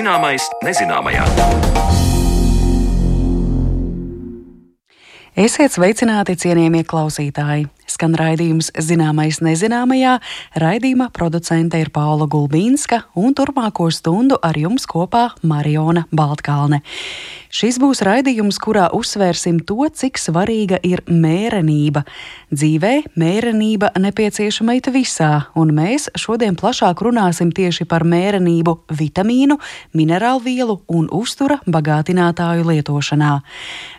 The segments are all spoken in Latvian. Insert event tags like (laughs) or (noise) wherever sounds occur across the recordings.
Zināmais nezināmajā. Esiet sveicināti, cienījamie klausītāji! Skan raidījums Zināmais nezināmajā. Raidījuma producente ir Paula Gulbīnska un turpmāko stundu ar jums kopā Mariona Baltkalne. Šis būs raidījums, kurā uzsvērsim to, cik svarīga ir mērenība. Dzīvē mērenība nepieciešama it visā, un mēs šodien plašāk runāsim tieši par mērenību vitamīnu, minerālvielu un uztura bagātinātāju lietošanā.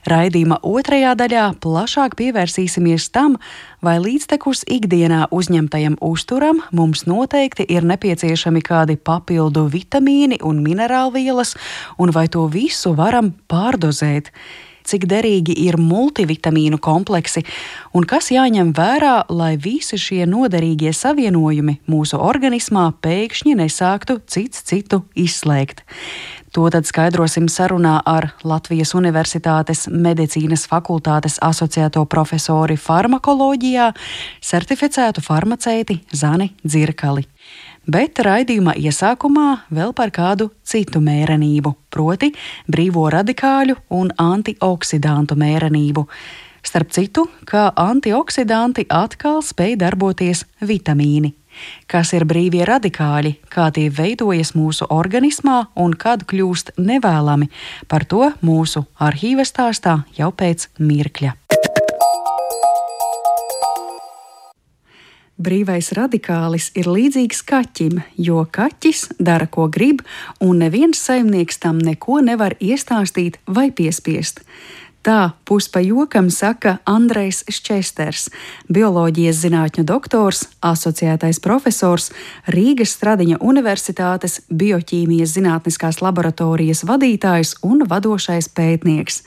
Raidījuma otrajā daļā plašāk pievērsīsimies tam, vai līdztekus ikdienā uzņemtajam uzturam mums noteikti ir nepieciešami kādi papildu vitamīni un minerālvielas, un vai to visu varam pārdozēt cik derīgi ir multivitamīnu kompleksi un kas jāņem vērā, lai visi šie noderīgie savienojumi mūsu organismā pēkšņi nesāktu cits citu izslēgt. To tad skaidrosim sarunā ar Latvijas Universitātes medicīnas fakultātes asociēto profesori farmakoloģijā, certificētu farmaceiti Zani Dzirkali. Bet raidījuma iesākumā vēl par kādu citu mērenību, proti brīvo radikāļu un antioksidantu mērenību. Starp citu, kā antioksidanti atkal spēj darboties vitamīni kas ir brīvie radikāļi, kā tie veidojas mūsu organismā un kad kļūst nevēlami. Par to mūsu arhīva stāstā jau pēc mirkļa. Brīvais radikālis ir līdzīgs kaķim, jo kaķis dara, ko grib, un neviens saimnieks tam neko nevar iestāstīt vai piespiest. Tā puspa jokam saka Andrejs Šķesters, bioloģijas zinātņu doktors, asociētais profesors, Rīgas Stradiņa Universitātes bioķīmijas zinātniskās laboratorijas vadītājs un vadošais pētnieks.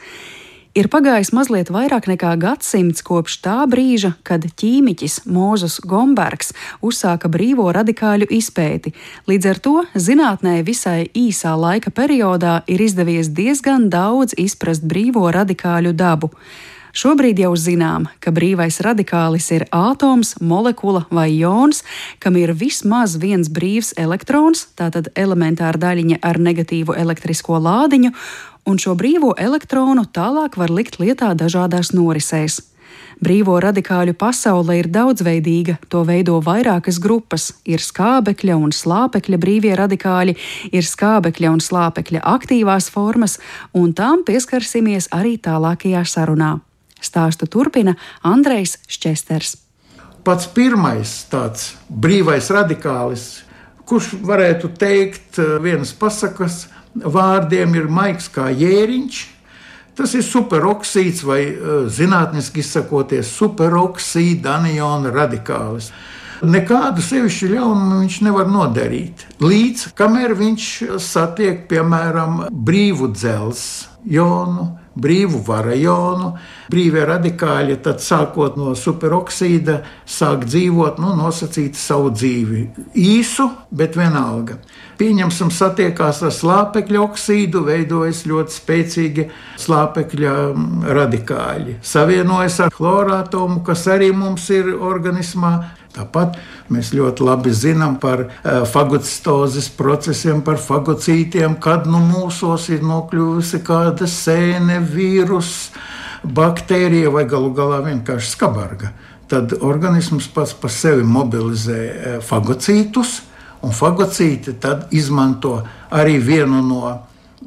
Ir pagājis mazliet vairāk nekā gadsimts kopš tā brīža, kad ķīmiķis Mūzes Gombergs uzsāka brīvo radikāļu izpēti. Līdz ar to zinātnē visai īsā laika periodā ir izdevies diezgan daudz izprast brīvo radikāļu dabu. Šobrīd jau zinām, ka brīvais radikālis ir atoms, molekula vai jons, kam ir vismaz viens brīvs elektrons, tātad elementāra daļiņa ar negatīvu elektrisko lādiņu, un šo brīvo elektronu tālāk var likt lietā dažādās norisēs. Brīvo radikāļu pasaule ir daudzveidīga, to veido vairākas grupas. Ir skābekļa un slāpekļa brīvie radikāļi, ir skābekļa un slāpekļa aktīvās formas, un tām pieskarsimies arī tālākajā sarunā. Stāstu turpina Andrejs Šķesters. Pats pirmais tāds brīvais radikālis, kurš varētu teikt eh, vienas pasakas, vārdiem ir maigs kā jēriņš. Tas ir superoksīds vai eh, zinātniski izsakoties superoksīda aniona radikālis. Nekādu sevišķu ļaunumu viņš nevar nodarīt. Līdz kamēr viņš satiek, piemēram, brīvu dzelzceļu jonu, brīvu varajonu, brīvie radikāļi, tad sākot no superoksīda, sāk dzīvot, nu, nosacīt savu dzīvi. Īsu, bet vienalga. Pieņemsim, satiekās ar slāpekļa oksīdu, veidojas ļoti spēcīgi slāpekļa mm, radikāļi. Savienojas ar chlorātomu, kas arī mums ir organismā. Tāpat mēs ļoti labi zinām par uh, fagocitozes procesiem, par fagocītiem, kad nu mūsos ir nokļuvusi kāda sēne, vīrus, baktērija vai galu galā vienkārši skabarga. Tad organisms pats par sevi mobilizē uh, fagocītus, un fagocīti tad izmanto arī vienu no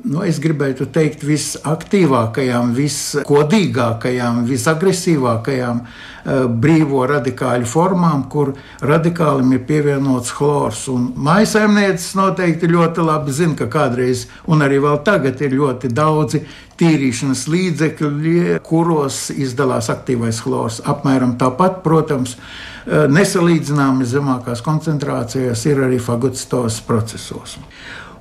nu, es gribētu teikt, visaktīvākajām, viskodīgākajām, visagresīvākajām uh, brīvo radikāļu formām, kur radikālim ir pievienots chlors. Maisaimnieces noteikti ļoti labi zina, ka kādreiz, un arī vēl tagad, ir ļoti daudzi tīrīšanas līdzekļi, kuros izdalās aktīvais chlors. Apmēram tāpat, protams, uh, nesalīdzināmi zemākās koncentrācijās ir arī fagocitos procesos.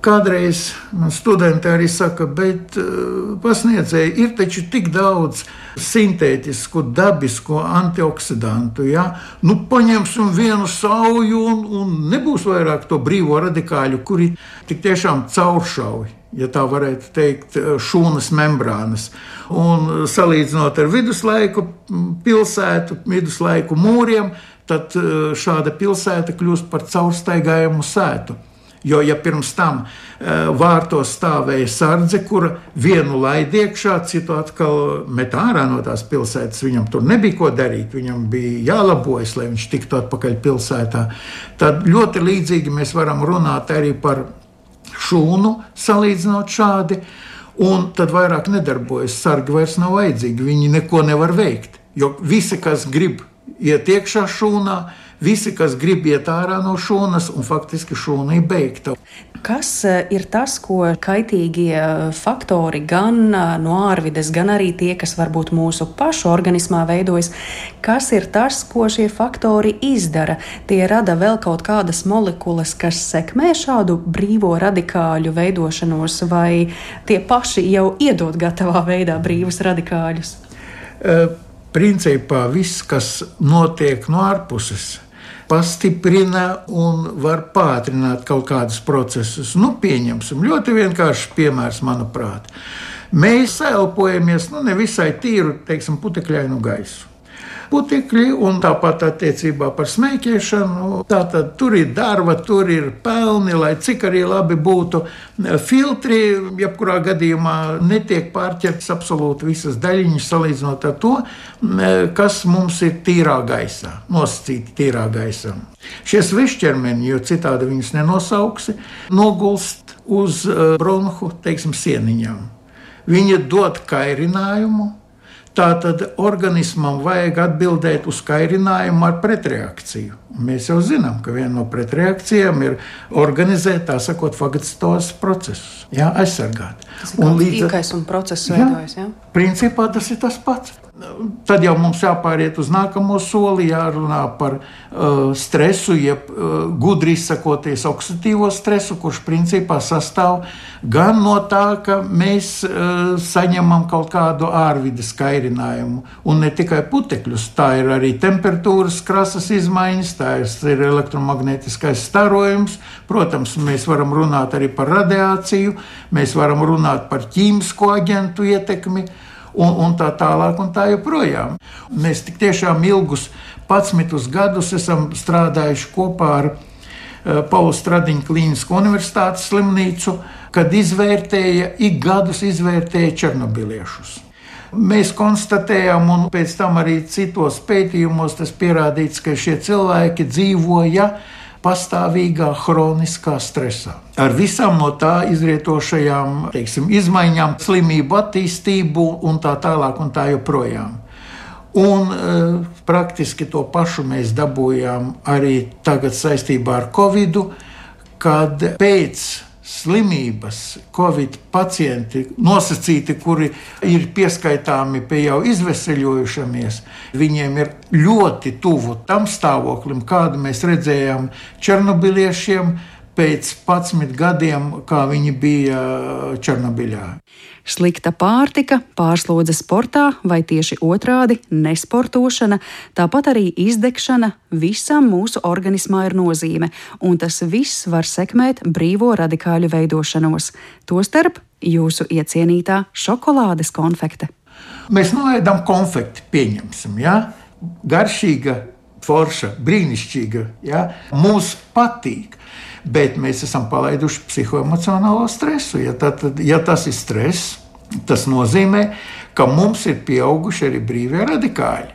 Kādreiz man studenti arī saka, bet uh, pasniedzēji ir taču tik daudz sintētisku, dabisku antioksidantu. Ja? Nu, paņemsim vienu sauju un, un nebūs vairāk to brīvo radikāļu, kuri tik tiešām cauršauj. Ja tā varētu teikt, šūnas membrānas. Un salīdzinot ar viduslaiku pilsētu, viduslaiku mūriem, tad uh, šāda pilsēta kļūst par caurstaigājumu sētu. Jo, ja pirms tam uh, vārtos stāvēja sardze, kura vienu laid iekšā, citu atkal met ārā no tās pilsētas, viņam tur nebija ko darīt, viņam bija jālabojas, lai viņš tiktu atpakaļ pilsētā, tad ļoti līdzīgi mēs varam runāt arī par šūnu, salīdzinot šādi. Un tad vairāk nedarbojas. Sargi vairs nav vajadzīgi. Viņi neko nevar veikt. Jo visi, kas grib iet iekšā šūnā, visi, kas grib iet ārā no šūnas, un faktiski šūna ir beigta. Kas eh, ir tas, ko kaitīgie eh, faktori gan eh, no ārvides, gan arī tie, kas varbūt mūsu pašu organismā veidojas, kas ir tas, ko šie faktori izdara? Tie rada vēl kaut kādas molekulas, kas sekmē šādu brīvo radikāļu veidošanos, vai tie paši jau iedod gatavā veidā brīvus radikāļus? Uh principā viss, kas notiek no ārpuses, pastiprina un var pātrināt kaut kādus procesus. Nu, pieņemsim ļoti vienkāršs piemērs, manuprāt. Mēs elpojamies nu, nevisai tīru, teiksim, putekļainu gaisu putekļi, un tāpat attiecībā par smēķēšanu. Tātad tur ir darba, tur ir pelni, lai cik arī labi būtu. Filtri, jebkurā gadījumā, netiek pārķertas absolūti visas daļiņas, salīdzinot ar to, kas mums ir tīrā gaisā, nosacīti tīrā gaisā. Šie svešķermeņi, jo citādi viņus nenosauksi, nogulst uz eh, bronhu teiksim, sieniņām. Viņi dod kairinājumu, Tātad organismam vajag atbildēt uz kairinājumu ar pretreakciju. Mēs jau zinām, ka viena no pretreakcijām ir organizēt, tā sakot, fagocitos procesus, jā, aizsargāt. Tas ir un līdz ar to process veidojas. Jā, principā tas ir tas pats. Tad jau mums jāpāriet uz nākamo soli, jārunā par uh, stresu, jeb uh, gudri izsakoties oksidatīvo stresu, kurš principā sastāv gan no tā, ka mēs uh, saņemam kaut kādu ārvides kairinājumu, un ne tikai putekļus, tā ir arī temperatūras krasas izmaiņas, tā ir elektromagnētiskais starojums. Protams, mēs varam runāt arī par radiāciju, mēs varam runāt par ķīmisko aģentu ietekmi un, un tā tālāk, un tā joprojām. Mēs tik tiešām ilgus 11 gadus esam strādājuši kopā ar uh, Pauli Stradiņu Klīnisku universitātes slimnīcu, kad izvērtēja, ik gadus izvērtēja černobiliešus. Mēs konstatējām, un pēc tam arī citos pētījumos tas pierādīts, ka šie cilvēki dzīvoja pastāvīgā hroniskā stresā. Ar visām no tā izrietošajām teiksim, izmaiņām, slimību attīstību un tā tālāk un tā joprojām. Un e, praktiski to pašu mēs dabūjām arī tagad saistībā ar Covid, kad pēc slimības, covid pacienti, nosacīti, kuri ir pieskaitāmi pie jau izveseļojušamies, viņiem ir ļoti tuvu tam stāvoklim, kādu mēs redzējām Černobiliešiem pēc 11 gadiem, kā viņi bija Černobiļā. Slikta pārtika, pārslodze sportā vai tieši otrādi - nesportošana, tāpat arī izdegšana visam mūsu organismā ir nozīme, un tas viss var sekmēt brīvo radikāļu veidošanos, tostarp jūsu iecienītā šokolādes konfekte. Mēs noēdam konfekti, pieņemsim, ja? garšīga, forša, brīnišķīga, ja? mums patīk bet mēs esam palaiduši psihoemocionālo stresu. Ja, tad, ja tas ir stress, tas nozīmē, ka mums ir pieauguši arī brīvie radikāļi.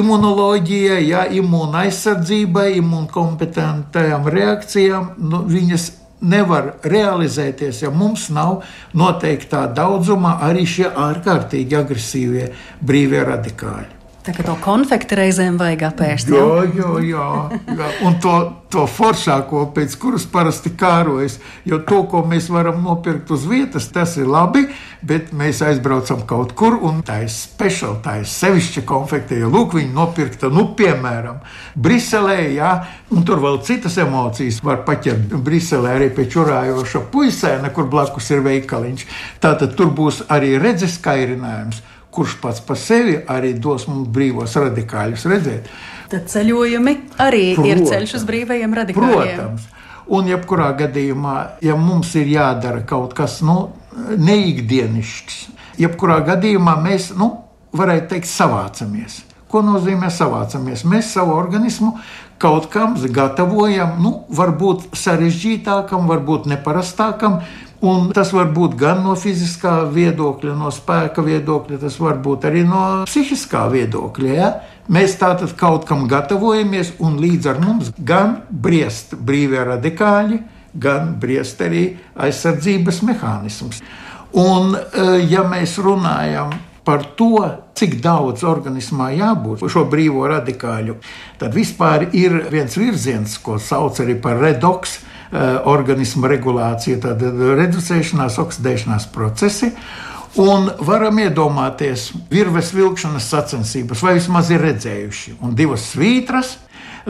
Imunoloģija, ja imūna aizsardzībai, imūnkompetentajām reakcijām, nu, viņas nevar realizēties, ja mums nav noteiktā daudzumā arī šie ārkārtīgi agresīvie brīvie radikāļi. Tā kā to konfekti reizēm vajag apēst. Jā, jā, jā. jā. Un to, to foršāko, pēc kuras parasti kārojas. Jo to, ko mēs varam nopirkt uz vietas, tas ir labi, bet mēs aizbraucam kaut kur, un tā ir speciāla, tā ir sevišķa konfekte. Jo lūk, viņi nopirkta, nu, piemēram, Briselē, jā, un tur vēl citas emocijas var paķert Briselē arī pie čurājoša puisēna, kur blakus ir veikaliņš. Tātad tur būs arī redzes kairinājums kurš pats par sevi arī dos mums brīvos radikāļus redzēt. Tad ceļojumi arī protams, ir ceļš uz brīvajiem radikāļiem. Protams. Un, jebkurā gadījumā, ja mums ir jādara kaut kas nu, neikdienišķs, jebkurā gadījumā mēs, nu, varētu teikt, savācamies. Ko nozīmē savācamies? Mēs savu organismu kaut kam gatavojam, nu, varbūt sarežģītākam, varbūt neparastākam. Un tas var būt gan no fiziskā viedokļa, no spēka viedokļa, tas var būt arī no psihiskā viedokļa. Ja? Mēs tātad kaut kam gatavojamies, un līdz ar mums gan briest brīvie radikāļi, gan briest arī aizsardzības mehānisms. Un, eh, ja mēs runājam par to, cik daudz organismā jābūt šo brīvo radikāļu, tad vispār ir viens virziens, ko sauc arī par redoks, eh, organisma regulācija, tad reducēšanās, oksidēšanās procesi. Un varam iedomāties, virves vilkšanas sacensības, vai vismaz ir redzējuši, un divas svītras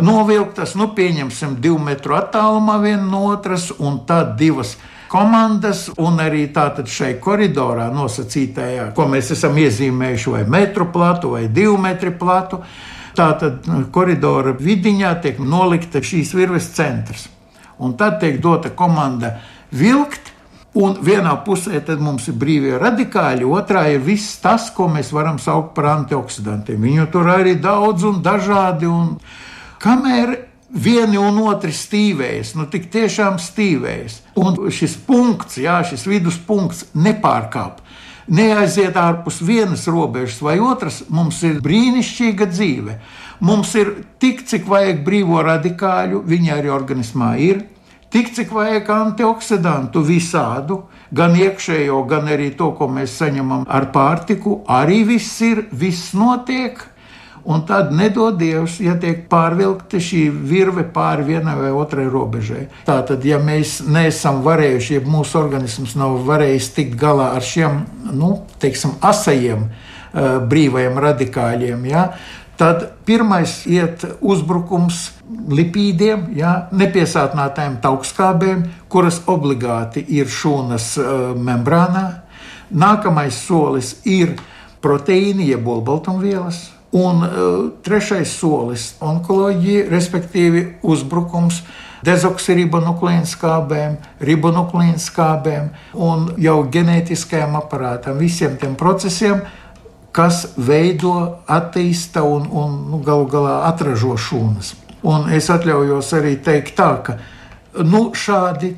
novilktas, nu, pieņemsim, divu metru attālumā viena no otras, un tad divas komandas, un arī tātad šai koridorā nosacītajā, ko mēs esam iezīmējuši, vai metru platu, vai divu metru platu. Tātad koridora vidiņā tiek nolikta šīs virves centrs. Un tad tiek dota komanda vilkt, un vienā pusē mums ir brīvie radikāļi, otrā ir viss tas, ko mēs varam saukt par antioksidantiem. Viņu tur arī daudz un dažādi. Un kamēr vieni un otri stīvējas, nu tik tiešām stīvējas. Un šis punkts, jā, šis viduspunkts nepārkāp. Neaiziet ārpus vienas robežas vai otras, mums ir brīnišķīga dzīve. Mums ir tik, cik vajag brīvo radikāļu, viņi arī organismā ir, tik, cik vajag antioksidantu visādu, gan iekšējo, gan arī to, ko mēs saņemam ar pārtiku. Arī viss ir, viss notiek. Un tad nedod Dievs, ja tiek pārvilkta šī virve pāri vienai vai otrai robežai. Tātad, ja mēs neesam varējuši, ja mūsu organisms nav varējis tikt galā ar šiem, nu, teiksim, asajiem uh, brīvajiem radikāļiem, ja, tad pirmais iet uzbrukums lipīdiem, ja, nepiesātinātājiem taukskābēm, kuras obligāti ir šūnas uh, membrānā. Nākamais solis ir proteīni, jeb olbaltumvielas Un uh, trešais solis - onkoloģija, respektīvi uzbrukums dezoksiribonukleīna skābēm, ribonukleīna skābēm un jau ģenētiskajam aparātam, visiem tiem procesiem, kas veido, attīsta un, un nu, galu galā atražo šūnas. Un es atļaujos arī teikt tā, ka nu, šādi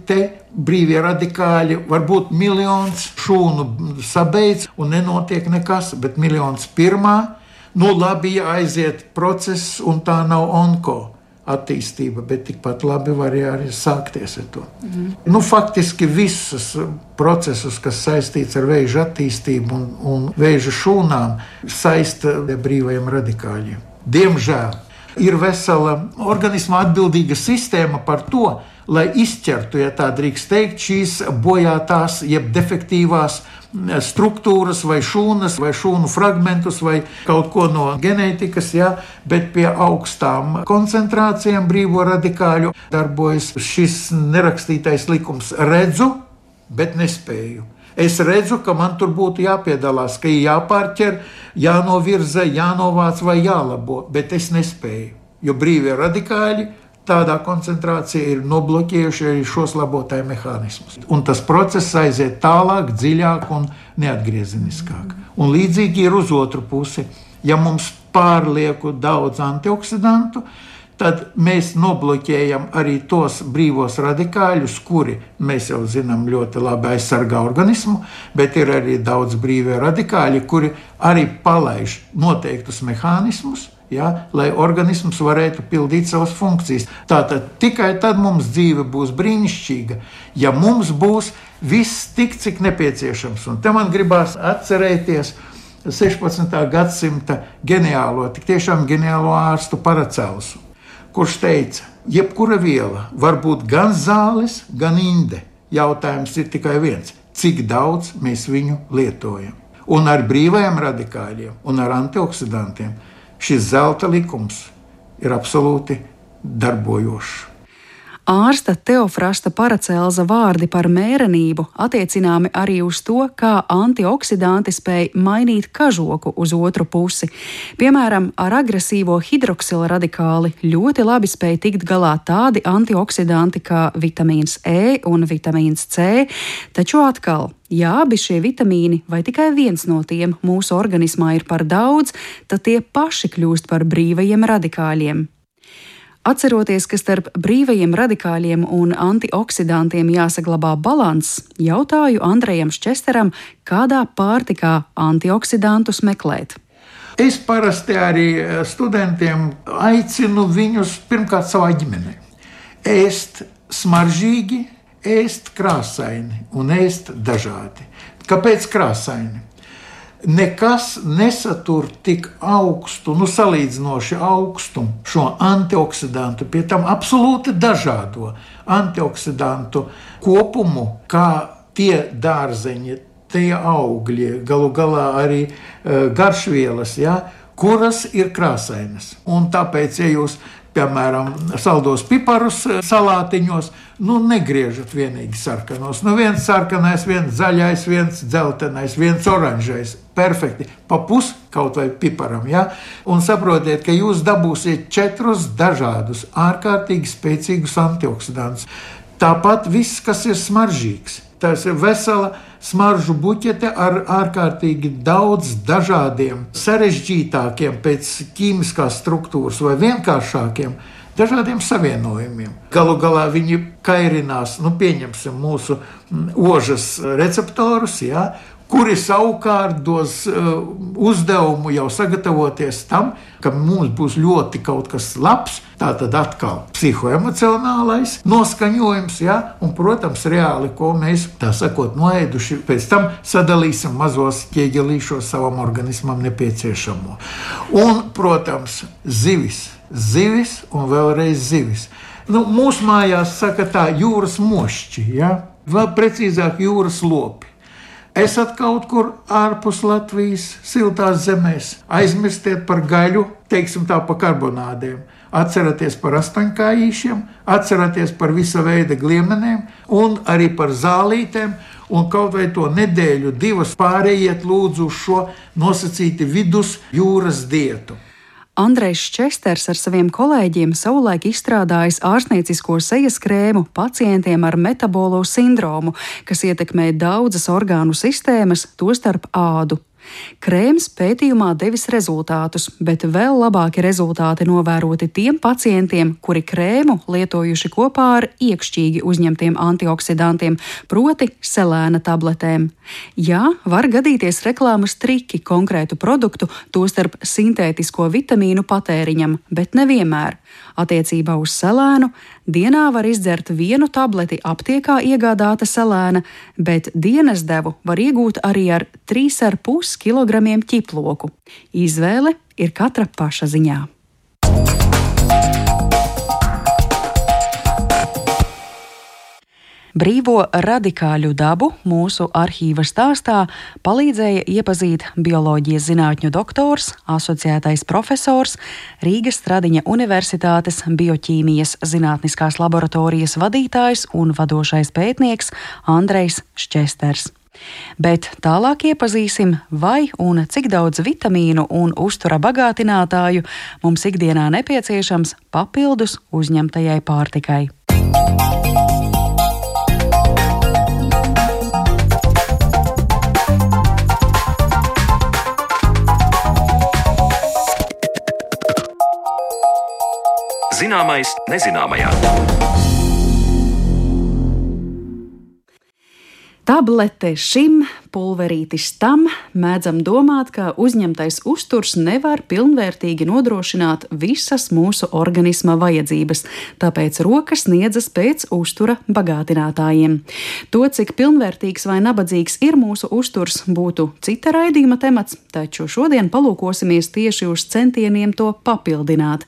brīvie radikāļi, varbūt miljons šūnu sabeidz un nenotiek nekas, bet miljons pirmā Nu, labi, ja aiziet process, un tā nav onko attīstība, bet tikpat labi var arī sākties ar to. Mm. Nu, faktiski visus procesus, kas saistīts ar vēža attīstību un, un vēža šūnām, saista brīvajiem radikāļiem. Diemžēl ir vesela organisma atbildīga sistēma par to, lai izķertu, ja tā drīkst teikt, šīs bojātās, jeb defektīvās struktūras, vai šūnas, vai šūnu fragmentus, vai kaut ko no ģenētikas, ja, bet pie augstām koncentrācijām brīvo radikāļu darbojas šis nerakstītais likums. Redzu, bet nespēju. Es redzu, ka man tur būtu jāpiedalās, ka ir jāpārķer, jānovirza, jānovāc vai jālabo, bet es nespēju. Jo brīvie radikāļi tādā koncentrācija ir nobloķējuši arī šos labotāju mehānismus. Un tas process aiziet tālāk, dziļāk un neatgriezeniskāk. Un līdzīgi ir uz otru pusi. Ja mums pārlieku daudz antioksidantu, tad mēs nobloķējam arī tos brīvos radikāļus, kuri mēs jau zinām ļoti labi aizsargā organismu, bet ir arī daudz brīvie radikāļi, kuri arī palaiž noteiktus mehānismus, ja, lai organisms varētu pildīt savas funkcijas. Tātad tikai tad mums dzīve būs brīnišķīga, ja mums būs viss tik, cik nepieciešams. Un te man gribās atcerēties 16. gadsimta ģeniālo, tik tiešām ģeniālo ārstu Paracelsu, kurš teica, jebkura viela var būt gan zāles, gan inde. Jautājums ir tikai viens - cik daudz mēs viņu lietojam. Un ar brīvajiem radikāļiem un ar antioksidantiem šis zelta likums ir absolūti darbojošs. Ārsta Teofrasta Paracelza vārdi par mērenību attiecināmi arī uz to, kā antioksidanti spēj mainīt kažoku uz otru pusi. Piemēram, ar agresīvo hidroksila radikāli ļoti labi spēj tikt galā tādi antioksidanti kā vitamīns E un vitamīns C, taču atkal Ja abi šie vitamīni vai tikai viens no tiem mūsu organismā ir par daudz, tad tie paši kļūst par brīvajiem radikāļiem. Atceroties, ka starp brīvajiem radikāļiem un antioksidantiem jāsaglabā līdzsvars, jautāju Andrejam Šķesteram, kādā pārtikā antioksidantus meklēt. Es parasti arī eh, studentiem aicinu viņus pirmkārt savā ģimenē. Ēst smaržīgi, ēst krāsaini un ēst dažādi. Kāpēc krāsaini? Nekas nesatur tik augstu, nu, salīdzinoši augstu šo antioksidantu, pie tam absolūti dažādo antioksidantu kopumu, kā tie dārzeņi, tie augļi, galu galā arī uh, garšvielas, ja, kuras ir krāsainas. Un tāpēc, ja jūs piemēram, saldos piparus eh, salātiņos, nu, negriežat vienīgi sarkanos. Nu, viens sarkanais, viens zaļais, viens dzeltenais, viens oranžais. Perfekti. Pa pus kaut vai piparam. Ja? Un saprotiet, ka jūs dabūsiet četrus dažādus, ārkārtīgi spēcīgus antioksidantus. Tāpat viss, kas ir smaržīgs. Tas ir vesela smaržu buķete ar ārkārtīgi daudz dažādiem, sarežģītākiem pēc ķīmiskās struktūras vai vienkāršākiem. Dažādiem savienojumiem. Galu galā viņi kairinās, nu, pieņemsim mūsu mm, ožas receptorus, jā, kuri savukārt dos uh, uzdevumu jau sagatavoties tam, ka mums būs ļoti kaut kas labs. Tā tad atkal psihoemocionālais noskaņojums, ja? un, protams, reāli, ko mēs tā sakot, noēduši, pēc tam sadalīsim mazos ķieģelīšos savam organismam nepieciešamo. Un, protams, zivis, zivis un vēlreiz zivis. Nu, mūsu mājās saka tā jūras mošķi, ja? vēl precīzāk jūras lopi esat kaut kur ārpus Latvijas, siltās zemēs, aizmirstiet par gaļu, teiksim tā, par karbonādiem. Atcerieties par astoņkājīšiem, atcerieties par visa veida gliemenēm un arī par zālītēm. Un kaut vai to nedēļu, divas pārējiet lūdzu uz šo nosacīti vidus jūras dietu. Andrejs Česters ar saviem kolēģiem savulaik izstrādājis ārstniecisko sejas krēmu pacientiem ar metabolo sindromu, kas ietekmē daudzas orgānu sistēmas, tostarp ādu. Krēms pētījumā devis rezultātus, bet vēl labāki rezultāti novēroti tiem pacientiem, kuri krēmu lietojuši kopā ar iekšķīgi uzņemtiem antioksidantiem, proti selēna tabletēm. Jā, var gadīties reklāmas triki konkrētu produktu, tostarp sintētisko vitamīnu patēriņam, bet nevienmēr. Attiecībā uz selēnu dienā var izdzert vienu tableti aptiekā iegādāta selēna, bet dienas devu var iegūt arī ar 3,5 kg ķiploku. Izvēle ir katra paša ziņā. Brīvo radikāļu dabu mūsu arhīva stāstā palīdzēja iepazīt bioloģijas zinātņu doktors, asociētais profesors, Rīgas Stradiņa Universitātes bioķīmijas zinātniskās laboratorijas vadītājs un vadošais pētnieks Andrejs Šķesters. Bet tālāk iepazīsim, vai un cik daudz vitamīnu un uztura bagātinātāju mums ikdienā nepieciešams papildus uzņemtajai pārtikai. Zināmais nezināmajā. Tablete šim pulverītis tam, mēdzam domāt, ka uzņemtais uzturs nevar pilnvērtīgi nodrošināt visas mūsu organisma vajadzības, tāpēc rokas sniedzas pēc uztura bagātinātājiem. To, cik pilnvērtīgs vai nabadzīgs ir mūsu uzturs, būtu cita raidījuma temats, taču šodien palūkosimies tieši uz centieniem to papildināt.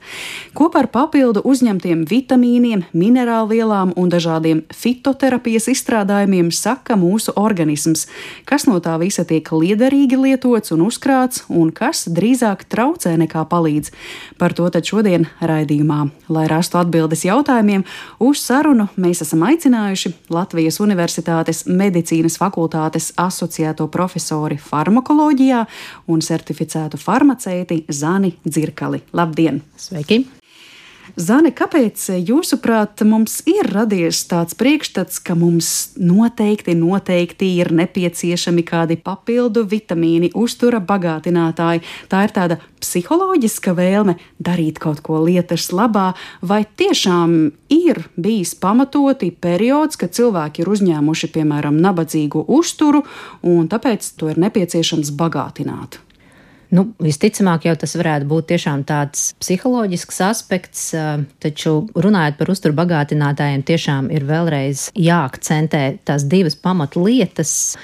Kopā ar papildu uzņemtiem vitamīniem, minerālvielām un dažādiem fitoterapijas izstrādājumiem saka mūsu organisms, kas no tā visa tiek liederīgi lietots un uzkrāts, un kas drīzāk traucē nekā palīdz. Par to tad šodien raidījumā. Lai rastu atbildes jautājumiem, uz sarunu mēs esam aicinājuši Latvijas Universitātes medicīnas fakultātes asociēto profesori farmakoloģijā un certificētu farmaceiti Zani Dzirkali. Labdien! Sveiki! Zane, kāpēc jūsuprāt mums ir radies tāds priekšstats, ka mums noteikti, noteikti ir nepieciešami kādi papildu vitamīni, uztura bagātinātāji? Tā ir tāda psiholoģiska vēlme darīt kaut ko lietas labā, vai tiešām ir bijis pamatoti periods, kad cilvēki ir uzņēmuši, piemēram, nabadzīgu uzturu, un tāpēc to ir nepieciešams bagātināt? Nu, visticamāk, jau tas varētu būt tiešām tāds psiholoģisks aspekts, taču runājot par uzturu bagātinātājiem, tiešām ir vēlreiz jāakcentē tās divas pamatlietas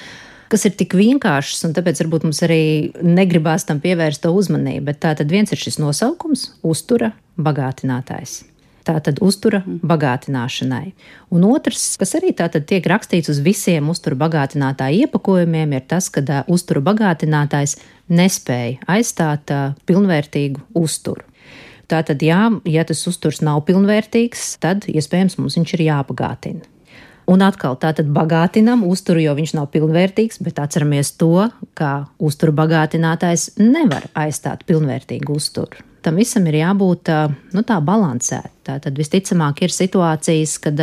kas ir tik vienkāršs, un tāpēc varbūt mums arī negribās tam pievērst to uzmanību. Bet tā tad viens ir šis nosaukums - uztura bagātinātājs. Tā tad uztura bagātināšanai. Un otrs, kas arī tātad tiek rakstīts uz visiem uztura bagātinātāju iepakojumiem, ir tas, ka uztura bagātinātājs nespēja aizstāt uh, pilnvērtīgu uzturu. Tātad, jā, ja tas uzturs nav pilnvērtīgs, tad iespējams mums viņš ir jāpagātina. Un atkal tātad bagātinam uzturu, jo viņš nav pilnvērtīgs, bet atceramies to, ka uzturu bagātinātājs nevar aizstāt pilnvērtīgu uzturu tam visam ir jābūt nu, tā balansētam. Tad visticamāk ir situācijas, kad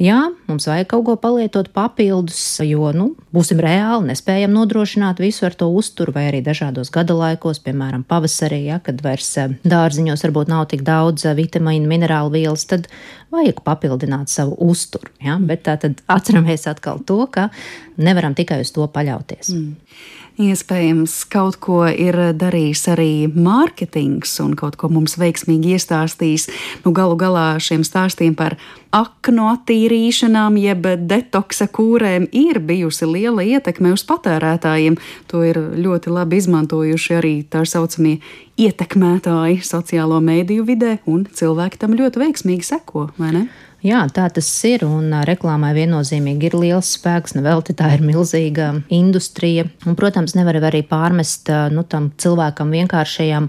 jā, mums vajag kaut ko palietot papildus, jo nu, būsim reāli, nespējam nodrošināt visu ar to uzturu, vai arī dažādos gada laikos, piemēram, pavasarī, ja, kad vairs dārziņos varbūt nav tik daudz vitamīnu, minerālu vielas, tad vajag papildināt savu uzturu. Ja? Bet tā tad atceramies atkal to, ka nevaram tikai uz to paļauties. Mm. Iespējams, kaut ko ir darījis arī mārketings un kaut ko mums veiksmīgi iestāstījis. Nu, galu galā šiem stāstiem par aknu attīrīšanām, jeb detoksa kūrēm ir bijusi liela ietekme uz patērētājiem. To ir ļoti labi izmantojuši arī tā saucamie ietekmētāji sociālo mēdīju vidē, un cilvēki tam ļoti veiksmīgi seko, vai ne? Jā, tā tas ir. Un reklāmai viennozīmīgi ir liels spēks. Nevelti tā ir milzīga industrija. Un, protams, nevar arī pārmest nu, tam cilvēkam vienkāršajam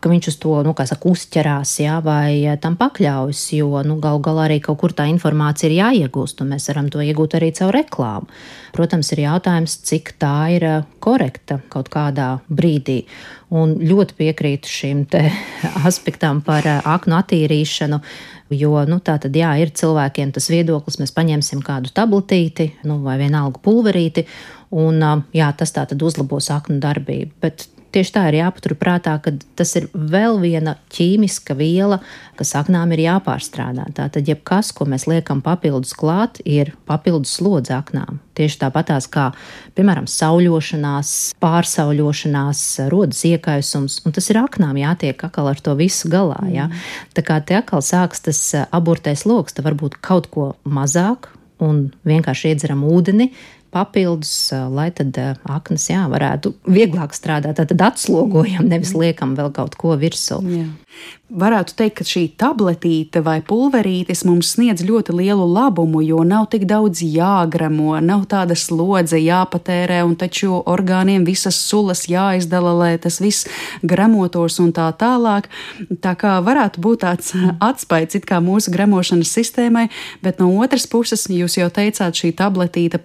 ka viņš uz to, nu, saka, uzķerās, jā, vai tam pakļaujas, jo, nu, gal galā arī kaut kur tā informācija ir jāiegūst, un mēs varam to iegūt arī caur reklāmu. Protams, ir jautājums, cik tā ir korekta kaut kādā brīdī. Un ļoti piekrītu šim (laughs) aspektam par aknu attīrīšanu. Jo nu, tā tad jā, ir cilvēkiem tas viedoklis, mēs paņemsim kādu tabletīti nu, vai vienalga pulverīti, un jā, tas tā tad uzlabos aknu darbību. Bet Tieši tā ir jāpaturprātā, ka tas ir vēl viena ķīmiska viela, kas aknām ir jāpārstrādā. Tātad, jebkas, ko mēs liekam papildus klāt, ir papildus slodze aknām. Tieši tāpatās kā, piemēram, sauļošanās, pārsauļošanās, rodas iekaisums, un tas ir aknām jātiek atkal ar to visu galā. Ja? Mm. Tā kā te atkal sāks tas aburtais lokus, tad varbūt kaut ko mazāk un vienkārši iedzeram ūdeni, papildus, lai tad aknas jā, varētu vieglāk strādāt. Tad atslogojam, nevis liekam vēl kaut ko virsū. Jā varētu teikt, ka šī tabletīte vai pulverītis mums sniedz ļoti lielu labumu, jo nav tik daudz jāgramo, nav tāda slodze jāpatērē, un taču orgāniem visas sulas jāizdala, lai tas viss gramotos un tā tālāk. Tā kā varētu būt tāds atspējs it kā mūsu gramošanas sistēmai, bet no otras puses, jūs jau teicāt, šī tabletīte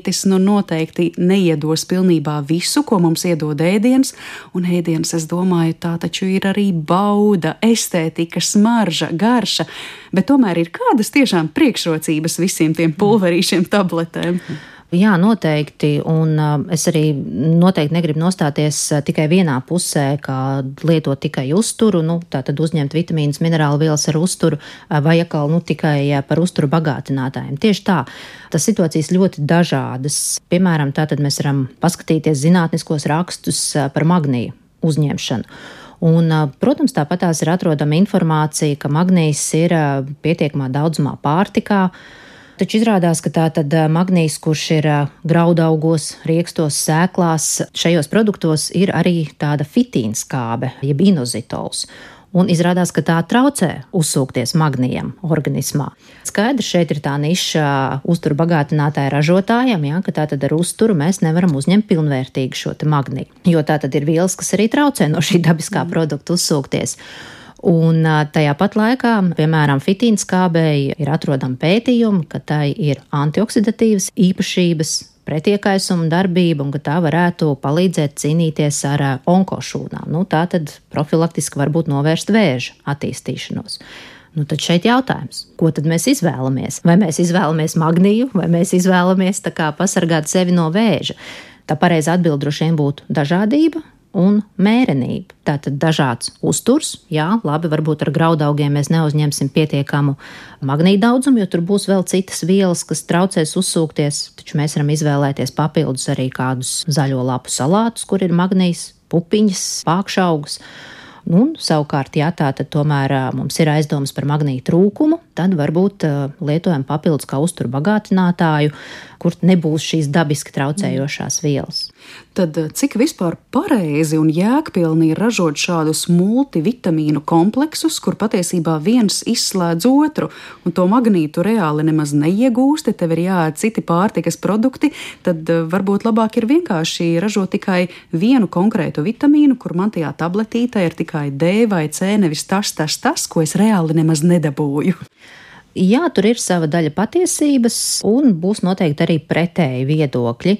pulverītis nu noteikti neiedos pilnībā visu, ko mums iedod ēdiens, un ēdiens, es domāju, tā taču ir arī bauda estētika, smarža, garša, bet tomēr ir kādas tiešām priekšrocības visiem tiem pulverīšiem, tabletēm. Jā, noteikti. Un uh, es arī noteikti negribu nostāties uh, tikai vienā pusē, kā lietot tikai uzturu, nu, tātad uzņemt vitamīnus, minerālu vielas ar uzturu, uh, vai atkal nu, tikai uh, par uzturu bagātinātājiem. Tieši tā, tas situācijas ļoti dažādas. Piemēram, tātad mēs varam paskatīties zinātniskos rakstus uh, par magniju uzņemšanu. Un, protams, tāpat tās ir atrodama informācija, ka magnīs ir pietiekamā daudzumā pārtikā. Taču izrādās, ka tā tad magnīs, kurš ir graudaugos, riekstos, sēklās, šajos produktos ir arī tāda fitīnskābe, jeb inozitols un izrādās, ka tā traucē uzsūkties magnijam organismā. Skaidrs, šeit ir tā niša uzturu bagātinātāja ražotājiem, ja, ka tā tad ar uzturu mēs nevaram uzņemt pilnvērtīgi šo magniju, jo tā tad ir vielas, kas arī traucē no šī dabiskā mm. produkta uzsūkties. Un tajā pat laikā, piemēram, fitīnas kābēji ir atrodami pētījumi, ka tai ir antioksidatīvas īpašības, pretiekaisuma darbība un ka tā varētu palīdzēt cīnīties ar onkošūnām. Nu, tā tad profilaktiski varbūt novērst vēža attīstīšanos. Nu, tad šeit jautājums, ko tad mēs izvēlamies? Vai mēs izvēlamies magniju, vai mēs izvēlamies pasargāt sevi no vēža? Tā pareizā atbilde droši vien būtu dažādība, un mērenība. Tātad dažāds uzturs, jā, labi, varbūt ar graudaugiem mēs neuzņemsim pietiekamu magnītu daudzumu, jo tur būs vēl citas vielas, kas traucēs uzsūkties, taču mēs varam izvēlēties papildus arī kādus zaļo lapu salātus, kur ir magnīs, pupiņas, pākšaugus. Un, savukārt, ja tā tomēr mums ir aizdomas par magnītu trūkumu, tad varbūt lietojam papildus kā uzturbagātinātāju, kur nebūs šīs dabiski traucējošās vielas. Tad cik vispār pareizi un jēgpilni ir ražot šādus multivitamīnu kompleksus, kur patiesībā viens izslēdz otru, un to magnītu reāli nemaz neiegūsti, tev ir jāēd citi pārtikas produkti, tad varbūt labāk ir vienkārši ražot tikai vienu konkrētu vitamīnu, kur man tajā tabletītē ir tikai D vai C, nevis tas, tas, tas, ko es reāli nemaz nedabūju. Jā, tur ir sava daļa patiesības, un būs noteikti arī pretēji viedokļi.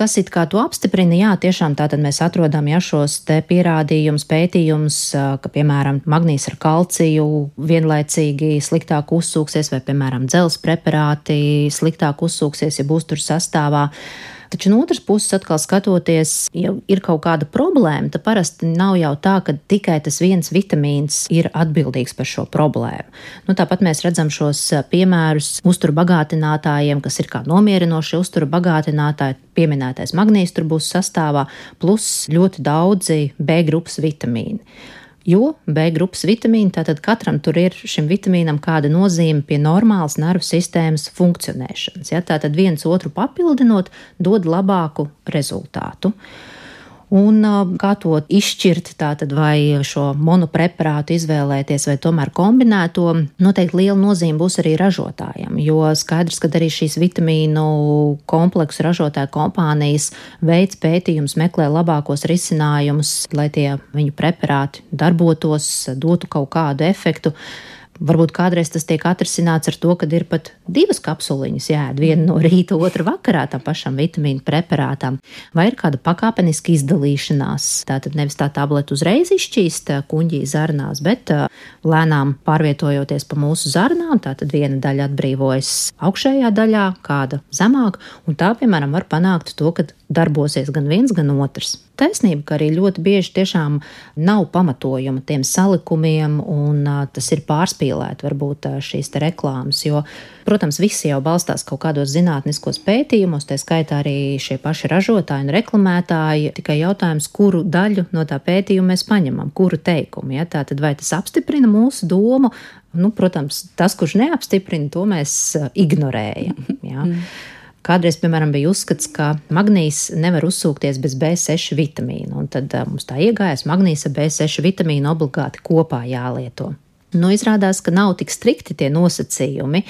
Kas it kā to apstiprina, jā, tiešām tā tad mēs atrodam ja šos te pierādījumus, pētījumus, ka, piemēram, magnīs ar kalciju vienlaicīgi sliktāk uzsūksies, vai, piemēram, dzels preparāti sliktāk uzsūksies, ja būs tur sastāvā. Taču no otras puses, atkal skatoties, ja ir kaut kāda problēma, tad parasti nav jau tā, ka tikai tas viens vitamīns ir atbildīgs par šo problēmu. Nu, tāpat mēs redzam šos piemērus uzturbagātinātājiem, kas ir kā nomierinošie uzturbagātinātāji. Pieminētais magnīs tur būs sastāvā, plus ļoti daudzi B grupas vitamīni. Jo B grupas vitamīni, tātad katram tur ir šim vitamīnam kāda nozīme pie normālas nervu sistēmas funkcionēšanas. Ja? Tātad viens otru papildinot, dod labāku rezultātu. Un kā to izšķirt, tātad vai šo monopreparātu izvēlēties, vai tomēr kombinēto, noteikti liela nozīme būs arī ražotājiem. Jo skaidrs, ka arī šīs vitamīnu kompleksu ražotāju kompānijas veids pētījums, meklē labākos risinājumus, lai tie viņu preparāti darbotos, dotu kaut kādu efektu. Varbūt kādreiz tas tiek atrisināts ar to, ka ir pat divas kapsuliņas jāēd, viena no rīta, otra vakarā tam pašam vitamīnu preparātam, vai ir kāda pakāpeniska izdalīšanās. Tātad nevis tā tableta uzreiz izšķīst kuņģī zarnās, bet lēnām pārvietojoties pa mūsu zarnām, tātad viena daļa atbrīvojas augšējā daļā, kāda zemāk, un tā, piemēram, var panākt to, ka darbosies gan viens, gan otrs taisnība, ka arī ļoti bieži tiešām nav pamatojuma tiem salikumiem, un tas ir pārspīlēti varbūt šīs reklāmas. Jo, protams, visi jau balstās kaut kādos zinātniskos pētījumos, tā skaitā arī šie paši ražotāji un reklamētāji. Tikai jautājums, kuru daļu no tā pētījuma mēs paņemam, kuru teikumu. Ja? Tātad vai tas apstiprina mūsu domu? Nu, protams, tas, kurš neapstiprina, to mēs ignorējam. Ja? Mm. Kādreiz, piemēram, bija uzskats, ka magnīs nevar uzsūkties bez B6 vitamīna, un tad mums tā iegājas magnīsa B6 vitamīna obligāti kopā jālieto. Nu, izrādās, ka nav tik strikti tie nosacījumi,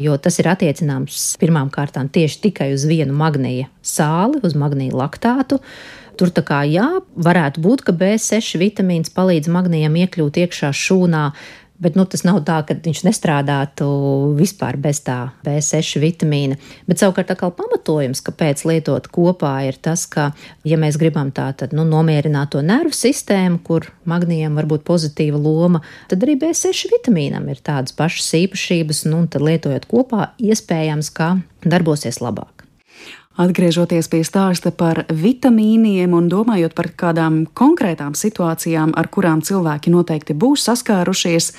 jo tas ir attiecināms pirmām kārtām tieši tikai uz vienu magnīja sāli, uz magnīja laktātu. Tur tā kā jā, varētu būt, ka B6 vitamīns palīdz magnijam iekļūt iekšā šūnā, Bet nu, tas nav tā, ka viņš nestrādātu vispār bez tā B6 vitamīna. Bet savukārt atkal pamatojums, kāpēc lietot kopā, ir tas, ka, ja mēs gribam tā tad, nu, nomierināt to nervu sistēmu, kur magnijam var būt pozitīva loma, tad arī B6 vitamīnam ir tādas pašas īpašības, nu, un tad lietojot kopā, iespējams, ka darbosies labāk. Atgriežoties pie stāsta par vitamīniem un domājot par kādām konkrētām situācijām, ar kurām cilvēki noteikti būs saskārušies,